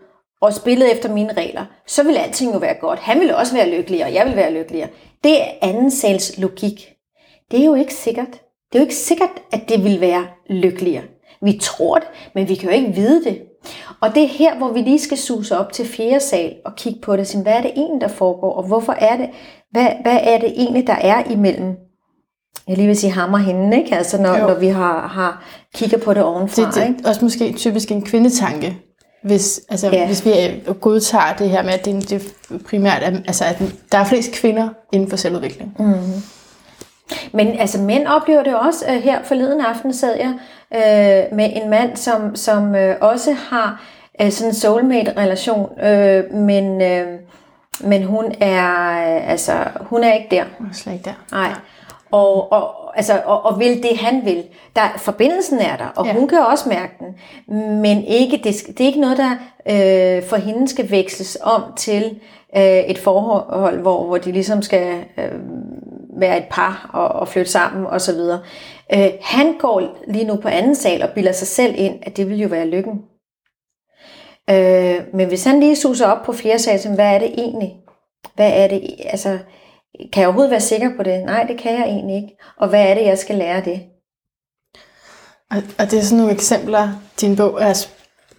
og spillede efter mine regler, så ville alting jo være godt. Han ville også være lykkelig, og jeg ville være lykkeligere. Det er anden sals logik. Det er jo ikke sikkert. Det er jo ikke sikkert, at det vil være lykkeligere. Vi tror det, men vi kan jo ikke vide det. Og det er her, hvor vi lige skal suse op til fjerde sal og kigge på det. Hvad er det egentlig, der foregår, og hvorfor er det, hvad, hvad er det egentlig, der er imellem jeg lige vil sige ham og hende, ikke? Altså når, når vi har, har kigger på det ovenfra. Det, det er ikke? også måske typisk en kvindetanke, hvis, altså, ja. hvis vi godtager det her med, at det, det primært er, altså, at der er flest kvinder inden for selvudvikling. Mm-hmm. Men altså mænd oplever det også. Uh, her forleden aften sad jeg uh, med en mand, som, som uh, også har uh, sådan en soulmate-relation, uh, men, uh, men hun er uh, altså hun er ikke der. Hun er slet ikke der. Nej. Ja. Og, og, altså, og, og vil det, han vil. Der, forbindelsen er der, og ja. hun kan også mærke den. Men ikke, det, det er ikke noget, der øh, for hende skal veksles om til øh, et forhold, hvor, hvor de ligesom skal øh, være et par og, og flytte sammen osv. Øh, han går lige nu på anden sal og bilder sig selv ind, at det vil jo være lykken. Øh, men hvis han lige suser op på flere sal, så hvad er det egentlig? Hvad er det, altså, kan jeg overhovedet være sikker på det? Nej, det kan jeg egentlig ikke. Og hvad er det, jeg skal lære det? Og, og det er sådan nogle eksempler, din bog er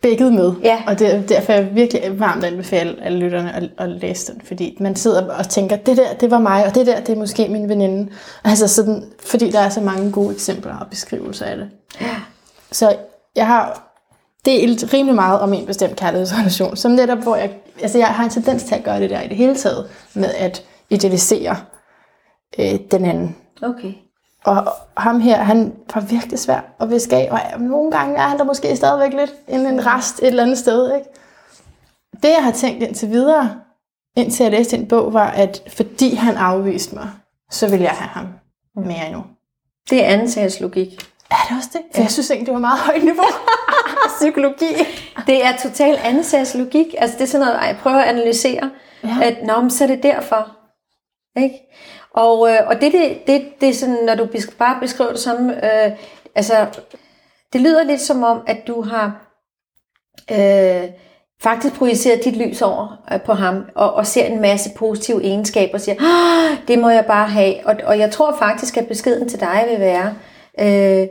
spækket med. Ja. Og det, er derfor er jeg virkelig varmt anbefale alle lytterne at, at læse den. Fordi man sidder og tænker, det der, det var mig, og det der, det er måske min veninde. Altså sådan, fordi der er så mange gode eksempler og beskrivelser af det. Ja. Så jeg har delt rimelig meget om en bestemt kærlighedsrelation, som netop, hvor jeg, altså jeg har en tendens til at gøre det der i det hele taget, med at idealisere øh, den anden. Okay. Og ham her, han var virkelig svær at viske af, og nogle gange er han der måske stadigvæk lidt en, en rest et eller andet sted. Ikke? Det, jeg har tænkt indtil videre, indtil jeg læste en bog, var, at fordi han afviste mig, så vil jeg have ham mere endnu. Det er ansags logik. Er det også det? For ja. jeg synes ikke, det var meget højt niveau. <laughs> Psykologi. Det er totalt ansags logik. Altså det er sådan noget, jeg prøver at analysere. Ja. At, nå, men så er det derfor. Ikke? Og, øh, og det, det, det, det er sådan, når du bare beskriver det som, øh, altså, det lyder lidt som om, at du har, øh, faktisk projiceret dit lys over øh, på ham, og, og ser en masse positive egenskaber, og siger, ah, det må jeg bare have. Og, og jeg tror faktisk, at beskeden til dig vil være, øh,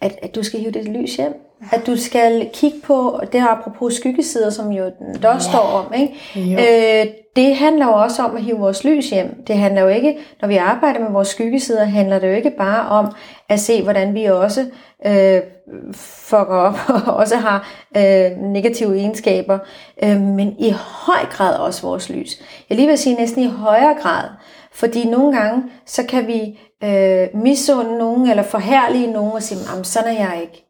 at, at du skal hive det lys hjem. At du skal kigge på, det her apropos skyggesider, som jo der også ja. står om, ikke? Øh, det handler jo også om at hive vores lys hjem. Det handler jo ikke, når vi arbejder med vores skyggesider, handler det jo ikke bare om at se, hvordan vi også øh, fucker op <laughs> og også har øh, negative egenskaber, øh, men i høj grad også vores lys. Jeg lige vil sige næsten i højere grad, fordi nogle gange, så kan vi øh, misunde nogen eller forhærlige nogen og sige, sådan er jeg ikke.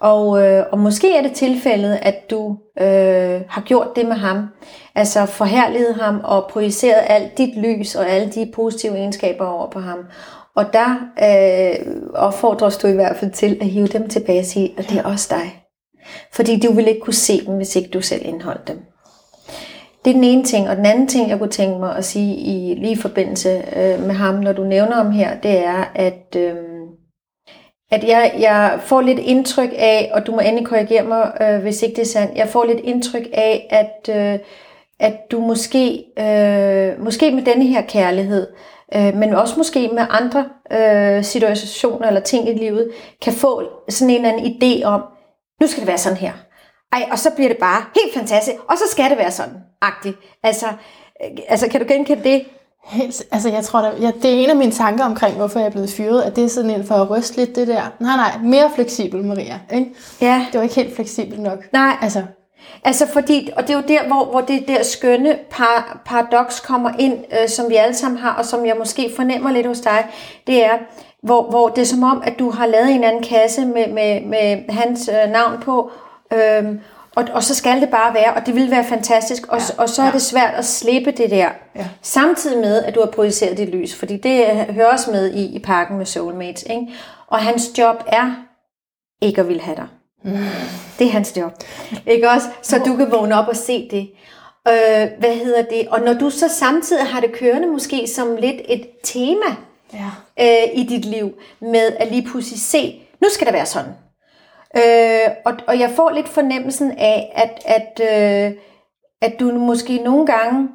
Og, øh, og måske er det tilfældet, at du øh, har gjort det med ham. Altså forherliget ham og projiceret alt dit lys og alle de positive egenskaber over på ham. Og der øh, opfordres du i hvert fald til at hive dem tilbage og sige, at det er også dig. Fordi du vil ikke kunne se dem, hvis ikke du selv indholdt dem. Det er den ene ting. Og den anden ting, jeg kunne tænke mig at sige i lige forbindelse øh, med ham, når du nævner ham her, det er, at... Øh, at jeg, jeg får lidt indtryk af, og du må endelig korrigere mig, øh, hvis ikke det er sandt, jeg får lidt indtryk af, at, øh, at du måske, øh, måske med denne her kærlighed, øh, men også måske med andre øh, situationer eller ting i livet, kan få sådan en eller anden idé om, nu skal det være sådan her. Ej, og så bliver det bare helt fantastisk, og så skal det være sådan, agtigt. Altså, øh, altså kan du genkende det? Helt, altså jeg tror, der, ja, det er en af mine tanker omkring, hvorfor jeg er blevet fyret, at det er sådan en for at ryste lidt det der. Nej, nej, mere fleksibel, Maria. Ikke? Ja. Det var ikke helt fleksibelt nok. Nej. Altså, Altså fordi, og det er jo der, hvor, hvor det der skønne par, paradoks kommer ind, øh, som vi alle sammen har, og som jeg måske fornemmer lidt hos dig, det er, hvor, hvor det er som om, at du har lavet en anden kasse med, med, med hans øh, navn på, øh, og, og så skal det bare være, og det vil være fantastisk, og, ja, og så er ja. det svært at slippe det der. Ja. Samtidig med, at du har projiceret dit lys, fordi det hører også med i, i parken med Soulmates. Ikke? Og hans job er ikke at vil have dig. Mm. Det er hans job. Ikke også? Så du kan vågne op og se det. Øh, hvad hedder det? Og når du så samtidig har det kørende måske som lidt et tema ja. øh, i dit liv, med at lige pludselig se, nu skal det være sådan. Øh, og, og jeg får lidt fornemmelsen af, at, at, øh, at du måske nogle gange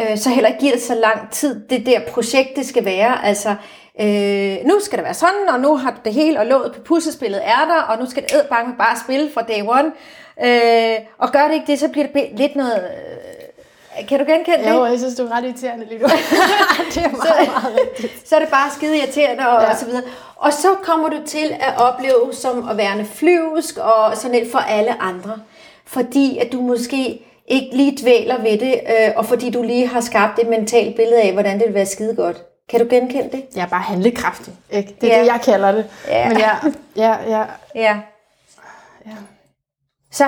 øh, så heller ikke giver det så lang tid, det der projekt, det skal være. Altså, øh, nu skal det være sådan, og nu har du det hele, og låget på puslespillet er der, og nu skal det med bare spille fra day one. Øh, og gør det ikke det, så bliver det lidt noget... Øh, kan du genkende det? Jo, jeg synes, du er ret irriterende lige nu. <laughs> det er meget, så, meget rigtigt. Så er det bare skide irriterende og, ja. og så videre. Og så kommer du til at opleve som at være flyvsk og sådan lidt for alle andre. Fordi at du måske ikke lige dvæler ved det, øh, og fordi du lige har skabt et mentalt billede af, hvordan det vil være skide godt. Kan du genkende det? Jeg er bare handlekraftig. Ikke? Det er ja. det, jeg kalder det. Ja. Men ja, ja, ja. ja. ja. Så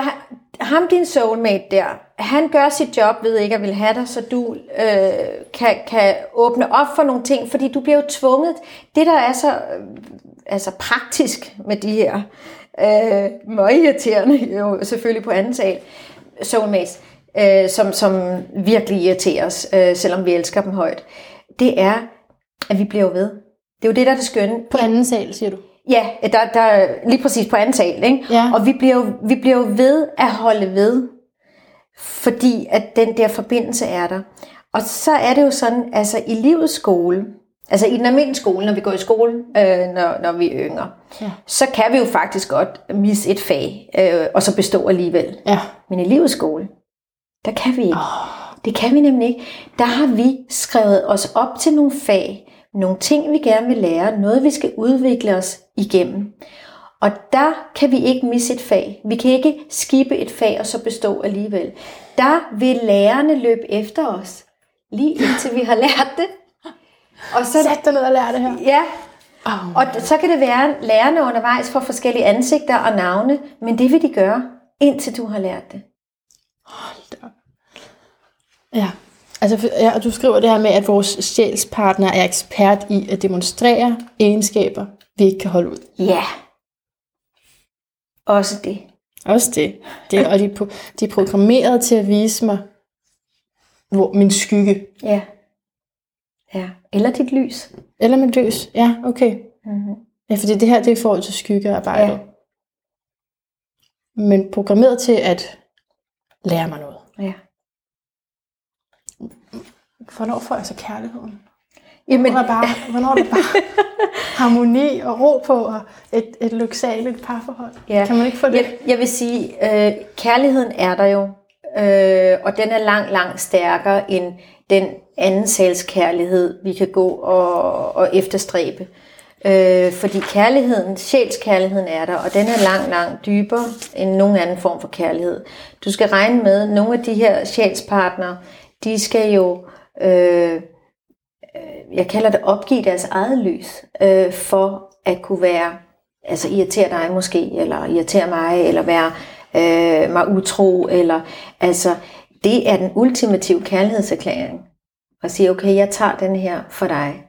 ham, din soulmate der, han gør sit job ved ikke at vil have dig, så du øh, kan, kan åbne op for nogle ting, fordi du bliver jo tvunget. Det, der er så øh, altså praktisk med de her, øh, meget irriterende, <laughs> jo selvfølgelig på anden sal, soulmates, øh, som, som virkelig irriterer os, øh, selvom vi elsker dem højt, det er, at vi bliver ved. Det er jo det, der er det skønne. På anden sal, siger du? Ja, der, der lige præcis på anden sal. Ikke? Ja. Og vi bliver, jo, vi bliver jo ved at holde ved, fordi at den der forbindelse er der. Og så er det jo sådan, altså i livets skole, altså i den almindelige skole, når vi går i skole, øh, når, når vi er yngre, ja. så kan vi jo faktisk godt misse et fag, øh, og så bestå alligevel. Ja. Men i livets skole, der kan vi ikke. Oh. Det kan vi nemlig ikke. Der har vi skrevet os op til nogle fag, nogle ting, vi gerne vil lære, noget, vi skal udvikle os igennem. Og der kan vi ikke misse et fag. Vi kan ikke skibe et fag og så bestå alligevel. Der vil lærerne løbe efter os, lige indtil vi har lært det. Og så, Sæt dig ned og lær det her. Ja. Oh, og så kan det være, at lærerne undervejs får forskellige ansigter og navne, men det vil de gøre, indtil du har lært det. Hold da. Ja. Altså, ja, du skriver det her med, at vores sjælspartner er ekspert i at demonstrere egenskaber, vi ikke kan holde ud. Ja. Også det. Også det. det og de, de er programmeret til at vise mig hvor min skygge. Ja. Ja. Eller dit lys. Eller mit lys. Ja, okay. Mm-hmm. Ja, fordi det her det er i forhold til skyggearbejdet. Ja. Men programmeret til at lære mig noget. Ja. Hvornår får jeg så kærligheden? Jamen, Hvornår er, bare, hvornår er det bare <laughs> harmoni og ro på og et, et lyksaligt parforhold? Ja. Kan man ikke få det? Jeg, jeg vil sige, øh, kærligheden er der jo, øh, og den er langt, langt stærkere end den anden kærlighed, vi kan gå og, og efterstræbe. Øh, fordi kærligheden, sjælskærligheden er der, og den er langt, langt dybere end nogen anden form for kærlighed. Du skal regne med, at nogle af de her sjælspartnere, de skal jo, øh, Øh, øh, jeg kalder det opgive deres eget lys, øh, for at kunne være, altså irritere dig måske, eller irritere mig, eller være øh, mig utro, eller altså, det er den ultimative kærlighedserklæring. At sige, okay, jeg tager den her for dig.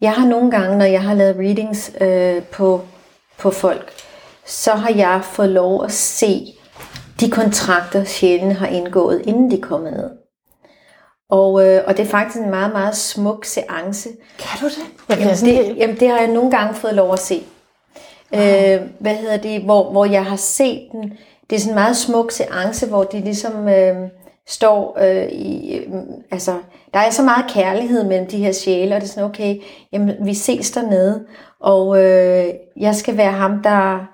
Jeg har nogle gange, når jeg har lavet readings øh, på, på folk, så har jeg fået lov at se de kontrakter, sjælen har indgået, inden de kom kommet ned. Og, øh, og det er faktisk en meget, meget smuk seance. Kan du det? Jamen sådan det, jamen det har jeg nogle gange fået lov at se. Øh, hvad hedder det? Hvor, hvor jeg har set den. Det er sådan en meget smuk seance, hvor de ligesom øh, står øh, i... Øh, altså, der er så meget kærlighed mellem de her sjæle, og det er sådan, okay, jamen, vi ses dernede, og øh, jeg skal være ham, der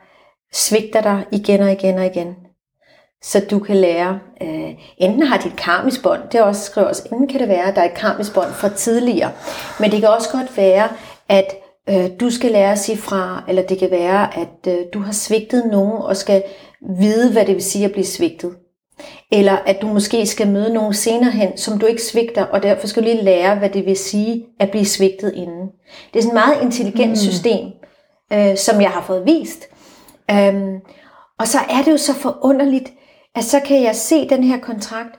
svigter dig igen og igen og igen så du kan lære, øh, enten har dit karmisk bånd, det er også skriver også, enten kan det være, at der er et karmisk bånd fra tidligere, men det kan også godt være, at øh, du skal lære at sige fra, eller det kan være, at øh, du har svigtet nogen, og skal vide, hvad det vil sige at blive svigtet. Eller at du måske skal møde nogen senere hen, som du ikke svigter, og derfor skal du lige lære, hvad det vil sige at blive svigtet inden. Det er sådan et meget intelligent mm. system, øh, som jeg har fået vist. Um, og så er det jo så forunderligt, at så kan jeg se den her kontrakt,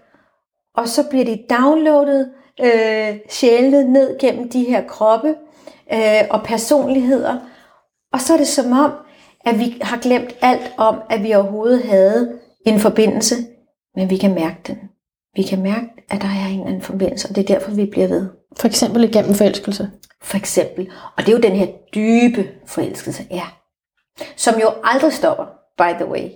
og så bliver de downloadet, øh, sjælet ned gennem de her kroppe øh, og personligheder. Og så er det som om, at vi har glemt alt om, at vi overhovedet havde en forbindelse, men vi kan mærke den. Vi kan mærke, at der er en eller anden forbindelse, og det er derfor, vi bliver ved. For eksempel igennem forelskelse. For eksempel. Og det er jo den her dybe forelskelse, ja. Som jo aldrig stopper, by the way.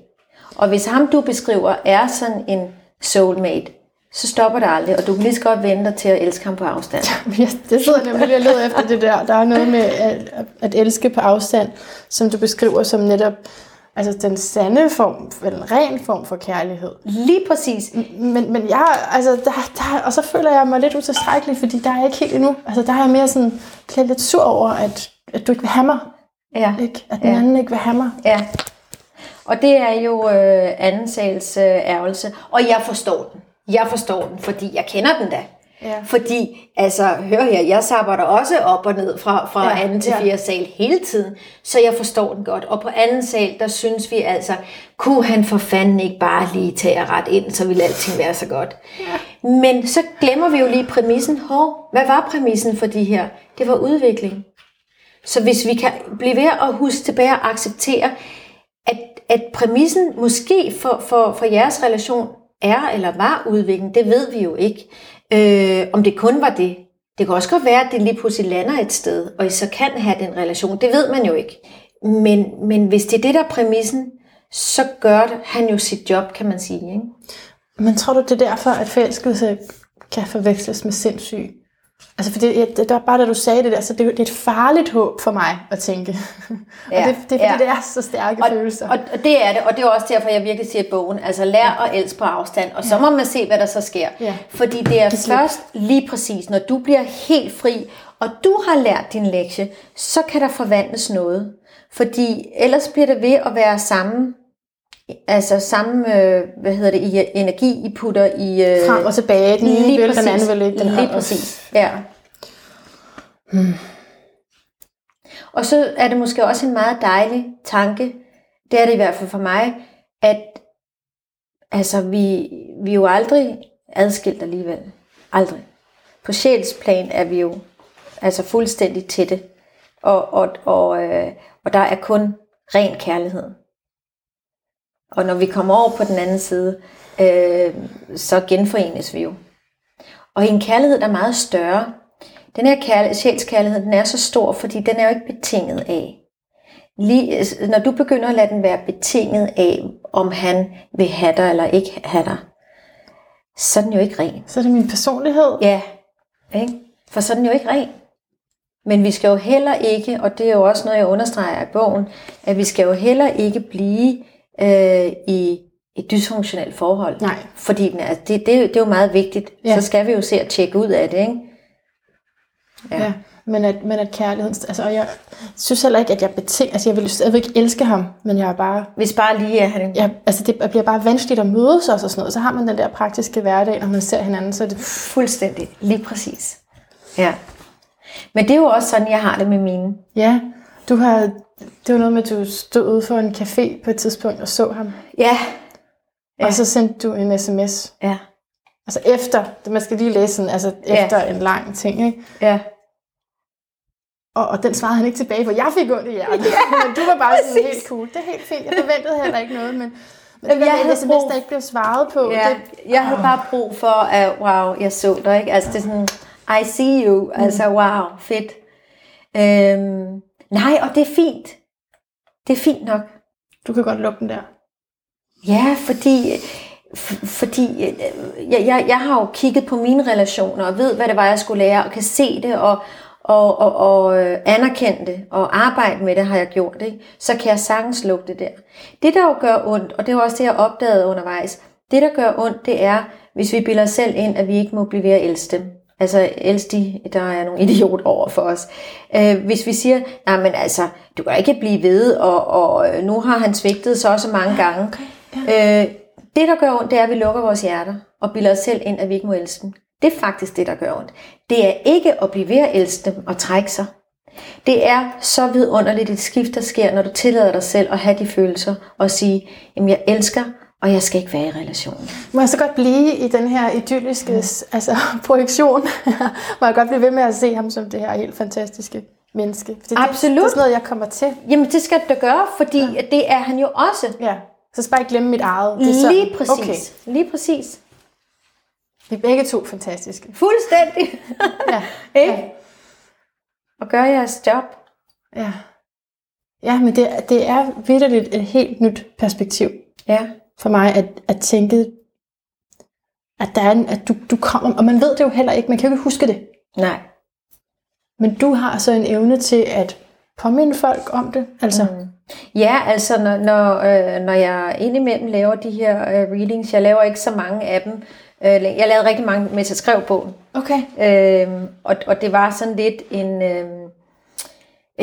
Og hvis ham, du beskriver, er sådan en soulmate, så stopper det aldrig, og du kan lige så godt vente dig til at elske ham på afstand. <laughs> Ja, det sidder nemlig lige og leder efter det der. Der er noget med at, at elske på afstand, som du beskriver som netop altså den sande form, eller en ren form for kærlighed. Lige præcis. Men, men jeg, altså, der, der, og så føler jeg mig lidt utilstrækkelig, fordi der er jeg ikke helt endnu. Altså, der er jeg mere sådan, bliver lidt sur over, at, at du ikke vil have mig. Ja. Ikke? At den Ja. anden ikke vil have mig. Ja. Og det er jo øh, anden sals øh, ærgelse. Og jeg forstår den. Jeg forstår den, fordi jeg kender den da. Ja. Fordi, altså, hør her, jeg sapper der også op og ned fra, fra Ja, anden til ja. fjerde sal hele tiden, så jeg forstår den godt. Og på anden sal, der synes vi altså, kunne han for fanden ikke bare lige tage ret ind, så ville alting være så godt. Ja. Men så glemmer vi jo lige præmissen. Hov, hvad var præmissen for de her? Det var udvikling. Så hvis vi kan blive ved at huske tilbage og acceptere, at, præmissen måske for, for, for jeres relation er eller var udvikling, det ved vi jo ikke. Øh, om det kun var det. Det kan også godt være, at det lige pludselig lander et sted, og I så kan have den relation. Det ved man jo ikke. Men, men hvis det er det, der er præmissen, så gør det, han jo sit job, kan man sige. Ikke? Men tror du, det er derfor, at forelskelse kan forveksles med sindssyg? Altså, for det, det, det var bare da du sagde det der, så det, det er et farligt håb for mig at tænke. <laughs> Ja, og det, det er fordi, ja. det er så stærke Og, følelser. og, og det er det, og det er også derfor, jeg virkelig siger bogen. Altså lær at elske på afstand, og så må man se, hvad der så sker. Ja. Fordi det er slip. først lige præcis, når du bliver helt fri, og du har lært din lektie, så kan der forvandles noget. Fordi ellers bliver det ved at være samme, altså samme, øh, hvad hedder det, i energi, I putter i... Øh, Frem og tilbage, den ene vil, den anden vil ikke. Den Lige præcis, ja. Og så er det måske også en meget dejlig tanke, det er det i hvert fald for mig, at altså, vi, vi er jo aldrig adskilt alligevel. Aldrig. På sjælsplan er vi jo altså fuldstændig tætte. Og, og, og, øh, og der er kun ren kærlighed. Og når vi kommer over på den anden side, øh, så genforenes vi jo. Og en kærlighed, der er meget større. Den her kærlighed, sjælskærlighed, den er så stor, fordi den er jo ikke betinget af, lige, altså, når du begynder at lade den være betinget af, om han vil have dig eller ikke have dig, så er den jo ikke ren. Så er det min personlighed. Ja, ikke? for så er den jo ikke ren. Men vi skal jo heller ikke, og det er jo også noget, jeg understreger i bogen, at vi skal jo heller ikke blive øh, i et dysfunktionelt forhold. Nej. Fordi den er, det, det, det er jo meget vigtigt. Ja. Så skal vi jo se at tjekke ud af det. Ikke? Ja. ja. Men at, men at kærligheden, altså, og jeg synes heller ikke, at jeg beting, altså jeg vil stadigvæk elske ham, men jeg er bare, Hvis bare lige er han... jeg, altså det bliver bare vanskeligt at mødes os og sådan noget, så har man den der praktiske hverdag, når man ser hinanden, så er det, Fuldstændig. Lige præcis. Ja. Men det er jo også sådan, jeg har det med mine. ja, du har, det var noget med, at du stod ude for en café på et tidspunkt og så ham, Ja. ja. Ja. og så sendte du en sms, Ja. altså efter, man skal lige læse sådan, altså Ja. efter en lang ting, ikke? Ja. Og, og den svarede han ikke tilbage, for jeg fik ondt i hjertet. <laughs> Ja, <laughs> men du var bare sådan præcis. helt cool. Det er helt fint. Jeg forventede heller ikke noget, men, men det jeg havde sms, brug- der ikke blev svaret på. ja. Det, Jeg havde bare brug for, at wow, jeg så dig. Ikke? Altså det er sådan, I see you. Mm. Altså wow, fedt. Øhm, nej, og det er fint. Det er fint nok. du kan godt lukke den der. Ja, fordi, f- fordi øh, jeg, jeg, jeg har jo kigget på mine relationer og ved, hvad det var, jeg skulle lære, og kan se det og, og, og, og øh, anerkende det og arbejde med det, har jeg gjort. Ikke? Så kan jeg sagtens lukke det der. Det, der jo gør ondt, og det er jo også det, jeg opdagede undervejs, det, der gør ondt, det er, hvis vi bilder os selv ind, at vi ikke må blive ved at elske dem. Altså de, der er nogle <laughs> idiot over for os. Øh, hvis vi siger, nej men altså, du kan ikke blive ved, og, og øh, nu har han svigtet så og så mange gange. Okay, ja. Øh, det, der gør ondt, det er, at vi lukker vores hjerter og bilder os selv ind, at vi ikke må elske dem. Det er faktisk det, der gør ondt. Det er ikke at blive ved at elske dem og trække sig. Det er så vidunderligt et skift, der sker, når du tillader dig selv at have de følelser og sige, jamen jeg elsker, og jeg skal ikke være i relationen. Må jeg så godt blive i den her idylliske altså, <laughs> projektion? <laughs> Må jeg godt blive ved med at se ham som det her helt fantastiske menneske? Fordi Det, Absolut. det er sådan noget, jeg kommer til. Jamen det skal du da gøre, fordi ja. det er han jo også. Ja. Så skal jeg ikke glemme mit eget. Det er sådan, Lige præcis. Okay. Lige præcis. Vi er begge to fantastiske. Fuldstændig. <laughs> Ja. Ikke? Ja. Og gør jeres job. Ja, ja men det, det er vidderligt et helt nyt perspektiv Ja. For mig at, at tænke, at, der er en, at du, du kommer, og man ved det jo heller ikke, man kan jo ikke huske det, Nej. men du har så en evne til at påminde folk om det, altså. Mm. Ja, altså når, når, øh, når jeg indimellem laver de her øh, readings, jeg laver ikke så mange af dem, øh, jeg lavede rigtig mange med til skrev bogen, Okay. øh, og, og det var sådan lidt en... Øh,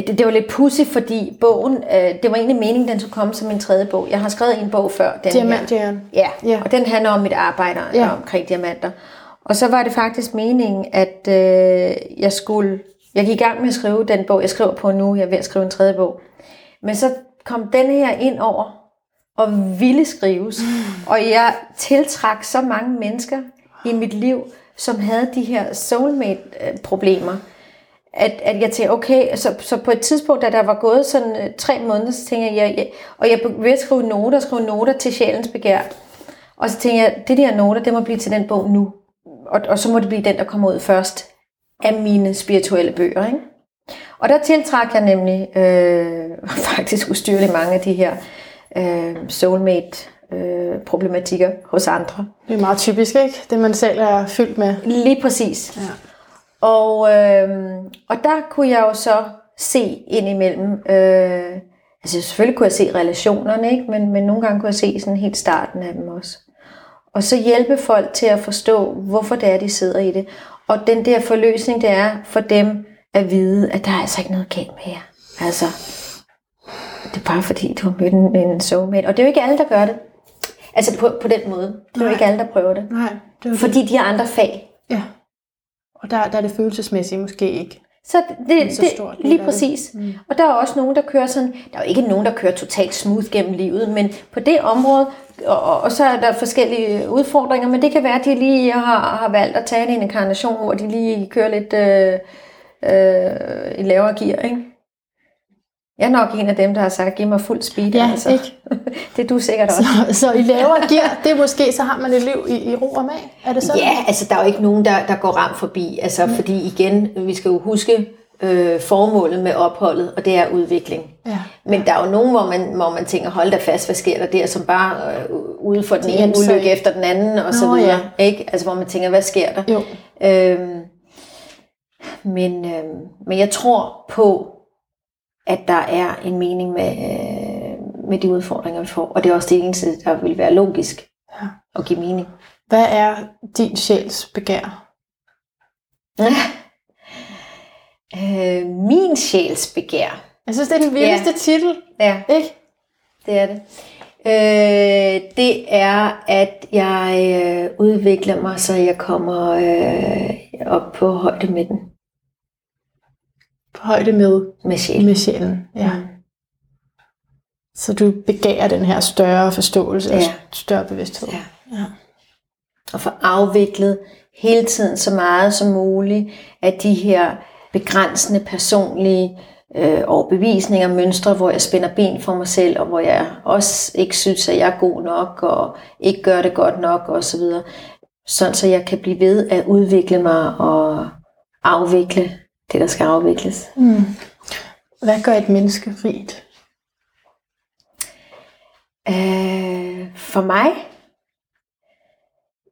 det, det var lidt pudsig, fordi bogen, øh, det var egentlig meningen, den skulle komme som en tredje bog. Jeg har skrevet en bog før. Den. Diamantjæren. Ja, Ja. og den handler om mit arbejde Ja. ja. omkring diamanter. Og så var det faktisk meningen, at øh, jeg skulle... Jeg gik i gang med at skrive den bog, jeg skriver på nu. Jeg er ved at skrive en tredje bog. Men så kom den her ind over og ville skrives. Mm. <laughs> Og jeg tiltrak så mange mennesker i mit liv, som havde de her soulmate-problemer. At, at jeg tænkte, okay, så, så på et tidspunkt, da der var gået sådan øh, tre måneder, så tænkte jeg, jeg, jeg og jeg ved at skrive noter, skrive noter til sjælens begær. Og så tænkte jeg, det der noter, det må blive til den bog nu. Og, og så må det blive den, der kommer ud først af mine spirituelle bøger. Ikke? Og der tiltrak jeg nemlig øh, <laughs> faktisk ustyrligt mange af de her øh, soulmate-problematikker hos andre. Det er meget typisk, ikke? Det man selv er fyldt med. Lige præcis. Ja. Og, øh, og der kunne jeg jo så se ind imellem, øh, altså selvfølgelig kunne jeg se relationerne, ikke? Men, men nogle gange kunne jeg se sådan helt starten af dem også. Og så hjælpe folk til at forstå, hvorfor det er, de sidder i det. Og den der forløsning, det er for dem at vide, at der er altså ikke noget galt med jer. Altså, det er bare fordi, du har mødt en, en soulmate. Og det er jo ikke alle, der gør det. Altså på, på den måde. Det er jo ikke alle, der prøver det. Nej, det Fordi de har andre fag. Det. Og der, der er det følelsesmæssigt måske ikke. Så det, er så det, stor del lige af det. præcis. Mm. Og der er også nogen, der kører sådan, der er jo ikke nogen, der kører totalt smooth gennem livet, men på det område, og, og, og så er der forskellige udfordringer, men det kan være, at de lige har, har valgt at tage en inkarnation, hvor de lige kører lidt øh, øh, i lavere gear, ikke? Jeg er nok en af dem, der har sagt, giv mig fuld speed. Ja, altså. ikke? <laughs> det er du sikkert også. Så, så i lavere gear, det er måske, så har man et liv i, i ro og mag. Er det sådan? Ja, altså der er jo ikke nogen, der, der går ramt forbi. Altså, mm. fordi igen, vi skal jo huske, øh, formålet med opholdet, og det er udvikling. Ja. Men der er jo nogen, hvor man, hvor man tænker, hold da fast, hvad sker der der, som bare øh, ude for den ene så ulykke i- efter den anden, og så Nå, videre. ja. Ikke? Altså hvor man tænker, hvad sker der? Jo. Øhm, men, øhm, men jeg tror på, at der er en mening med, øh, med de udfordringer, vi får. Og det er også det eneste, der vil være logisk Ja. og give mening. Hvad er din sjæls begær? øh, min sjæls begær. Jeg synes, det er den vildeste Ja. titel, Ja, ikke? det er det. Øh, det er, at jeg øh, udvikler mig, så jeg kommer øh, op på højde med den, På højde med, med sjælen. med sjælen. Ja. Mm. Så du begærer den her større forståelse og Ja. større bevidsthed. Ja. Ja. og få afviklet hele tiden så meget som muligt af de her begrænsende personlige øh, overbevisninger, mønstre, hvor jeg spænder ben for mig selv, og hvor jeg også ikke synes, at jeg er god nok, og ikke gør det godt nok, og så videre. Sådan så jeg kan blive ved at udvikle mig og afvikle det, der skal afvikles. Mm. Hvad gør et menneske rigt? Øh, for mig?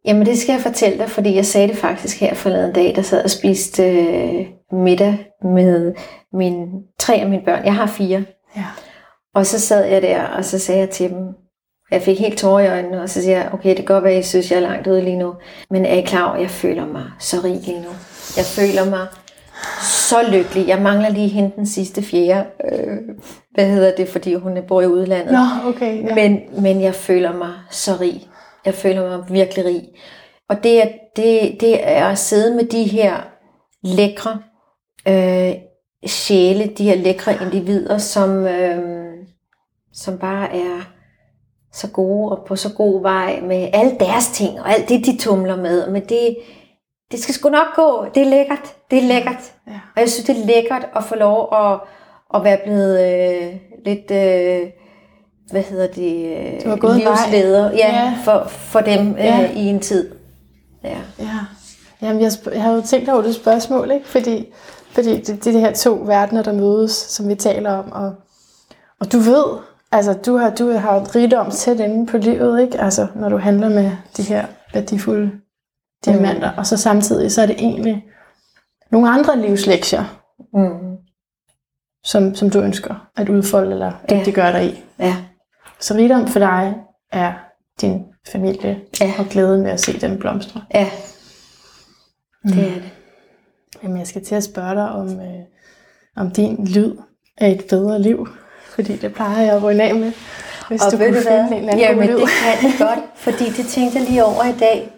Jamen det skal jeg fortælle dig, fordi jeg sagde det faktisk her forleden dag, der sad og spiste øh, middag med mine, tre af mine børn. Jeg har fire. Ja. Og så sad jeg der, og så sagde jeg til dem, jeg fik helt tårer i øjnene, og så siger jeg, okay, det kan godt være, I synes, jeg er langt ude lige nu, men er I klar over, jeg føler mig så rig lige nu? Jeg føler mig så lykkelig. Jeg mangler lige hende den sidste fjerde. Øh, hvad hedder det, fordi hun bor i udlandet. Nå, okay. Ja. Men, men jeg føler mig så rig. Jeg føler mig virkelig rig. Og det er, det, det er at sidde med de her lækre øh, sjæle, de her lækre individer, som, øh, som bare er så gode og på så god vej med alle deres ting og alt det, de tumler med. Men det, det skal sgu nok gå. Det er lækkert. Det er lækkert. Ja. Og jeg synes, det er lækkert at få lov at, at være blevet øh, lidt, øh, hvad hedder det, øh, Du har gået en vej. livsleder ja, Ja. For, for dem øh, Ja. i en tid. Ja. Ja. Jamen, jeg, jeg har jo tænkt over det spørgsmål, ikke? Fordi, fordi det, det er de her to verdener, der mødes, som vi taler om. Og, og du ved, altså du har, du har et rigdom tæt inde på livet, ikke? Altså når du handler med de her værdifulde diamanter. Mm. Og så samtidig, så er det egentlig nogle andre livslektier, Mm. som, som du ønsker at udfolde eller Ja. dygtiggøre dig i. ja. Så rigdom for dig er din familie Ja. og glæden ved at se dem blomstre. Ja. Det er det. Jamen, jeg skal til at spørge dig om, øh, om din lyd er et bedre liv. Fordi det plejer jeg at runde af med, hvis Og du ved kunne finde en anden Jamen, det kan det godt, fordi det tænkte jeg lige over i dag.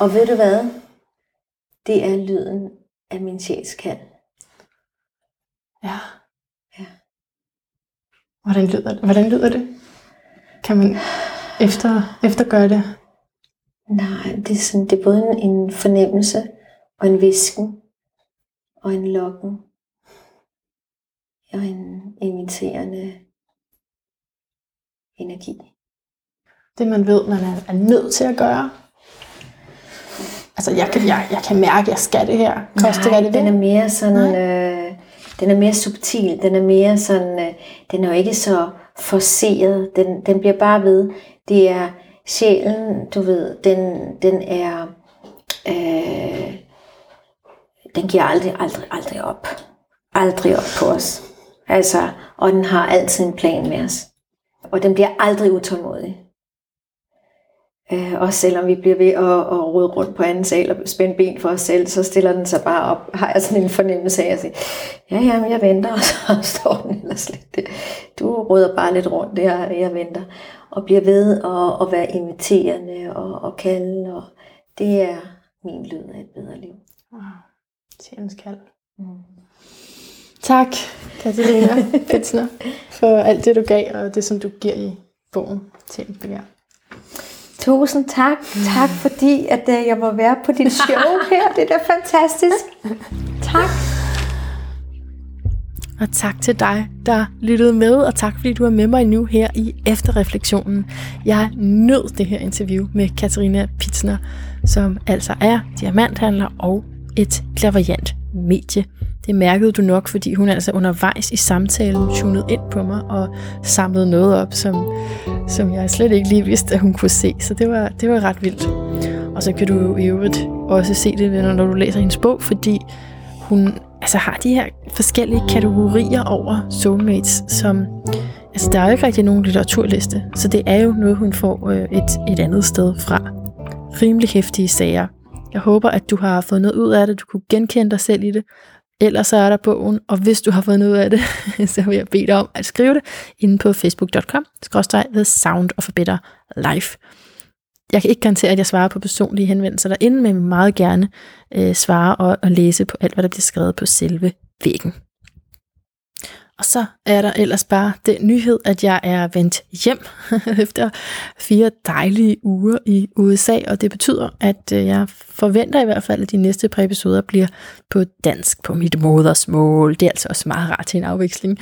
Og ved du hvad? Det er lyden af min sjælskald. Ja. Ja. Hvordan lyder det? Hvordan lyder det? Kan man efter, eftergøre det? Nej, det er, sådan, det er både en, en fornemmelse og en visken og en lokken og en inviterende energi. Det man ved, man er, er nødt til at gøre. Altså, jeg kan, jeg, jeg kan mærke, at jeg skal det her. Koste hvad det den er mere sådan, øh, den er mere subtil, den er mere sådan, øh, den er jo ikke så forceret, den, den bliver bare ved. Det er sjælen, du ved, den, den er, øh, den giver aldrig, aldrig, aldrig op. Aldrig op på os. Altså, og den har altid en plan med os. Og den bliver aldrig utålmodig. Øh, også selvom vi bliver ved at, at rode rundt på anden sal og spænde ben for os selv, så stiller den sig bare op, har jeg sådan en fornemmelse af at sige, ja, ja, men jeg venter, <laughs> og så står den ellers lidt. Du råder bare lidt rundt, jeg, jeg venter. Og bliver ved at, at være inviterende og, og kalde, og det er min lyd af et bedre liv. Sjælens kald. Mm. Tak, Katarina Pitsner, for alt det, du gav, og det, som du giver i bogen til begær. Tusind tak. Tak fordi, at øh, jeg må være på dit show <laughs> her. Det er da fantastisk. Tak. Og tak til dig, der lyttede med, og tak fordi du er med mig nu her i efterreflektionen. Jeg nød det her interview med Katarina Pitsner, som altså er diamanthandler og et klaverjant medie. Det mærkede du nok, fordi hun altså undervejs i samtalen tunede ind på mig og samlede noget op, som, som jeg slet ikke lige vidste, at hun kunne se. Så det var, det var ret vildt. Og så kan du i øvrigt også se det, når du læser hendes bog, fordi hun altså har de her forskellige kategorier over soulmates, som altså der er jo ikke rigtig nogen litteraturliste, så det er jo noget, hun får øh, et, et andet sted fra. Rimelig hæftige sager. Jeg håber, at du har fået noget ud af det, du kunne genkende dig selv i det. Ellers så er der bogen, og hvis du har fået noget ud af det, <laughs> så vil jeg bede dig om at skrive det inde på facebook.com, The Sound of a Better Life. Jeg kan ikke garantere, at jeg svarer på personlige henvendelser derinde, men jeg vil meget gerne øh, svare og, og læse på alt, hvad der bliver skrevet på selve væggen. Og så er der ellers bare den nyhed, at jeg er vendt hjem <laughs> efter fire dejlige uger i USA, og det betyder, at øh, jeg forventer i hvert fald, at de næste par episoder bliver på dansk på mit modersmål. Det er altså også meget rart til en afveksling,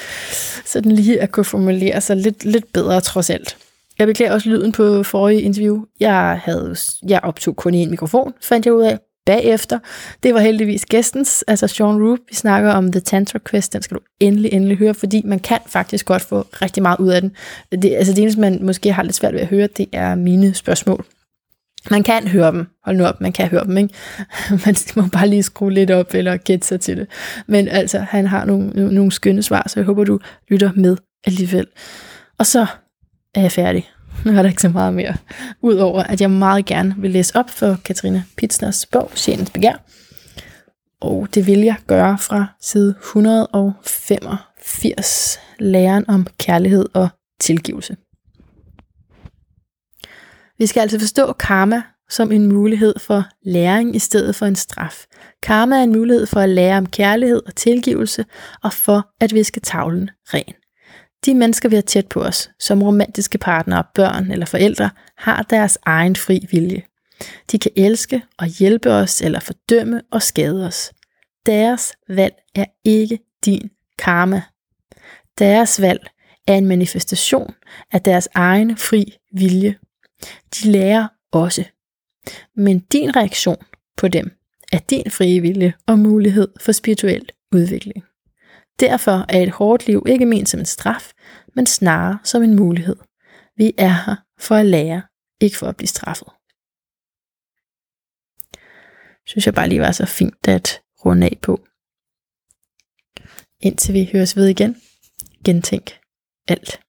så den lige at kunne formulere sig lidt, lidt bedre trods alt. Jeg beklager også lyden på forrige interview. Jeg, havde, jeg optog kun i en mikrofon, fandt jeg ud af bagefter. Det var heldigvis gæstens, altså Sean Roop. Vi snakker om The Tantra Quest, den skal du endelig, endelig høre, fordi man kan faktisk godt få rigtig meget ud af den. Det, altså det eneste, man måske har lidt svært ved at høre, det er mine spørgsmål. Man kan høre dem. Hold nu op, man kan høre dem, ikke? <laughs> Man må bare lige skrue lidt op eller gætte sig til det. Men altså, han har nogle, nogle skønne svar, så jeg håber, du lytter med alligevel. Og så er jeg færdig. Nu er der ikke så meget mere. Udover at jeg meget gerne vil læse op for Katrine Pitsners bog, Sjælens Begær. Og det vil jeg gøre fra side 185, læren om kærlighed og tilgivelse. Vi skal altså forstå karma som en mulighed for læring i stedet for en straf. Karma er en mulighed for at lære om kærlighed og tilgivelse, og for at viske tavlen ren. De mennesker, vi har tæt på os, som romantiske partnere, børn eller forældre, har deres egen fri vilje. De kan elske og hjælpe os eller fordømme og skade os. Deres valg er ikke din karma. Deres valg er en manifestation af deres egen fri vilje. De lærer også. Men din reaktion på dem er din frie vilje og mulighed for spirituel udvikling. Derfor er et hårdt liv ikke ment som en straf, men snarere som en mulighed. Vi er her for at lære, ikke for at blive straffet. Synes jeg bare lige var så fint at runde af på. Indtil vi høres ved igen, gentænk alt.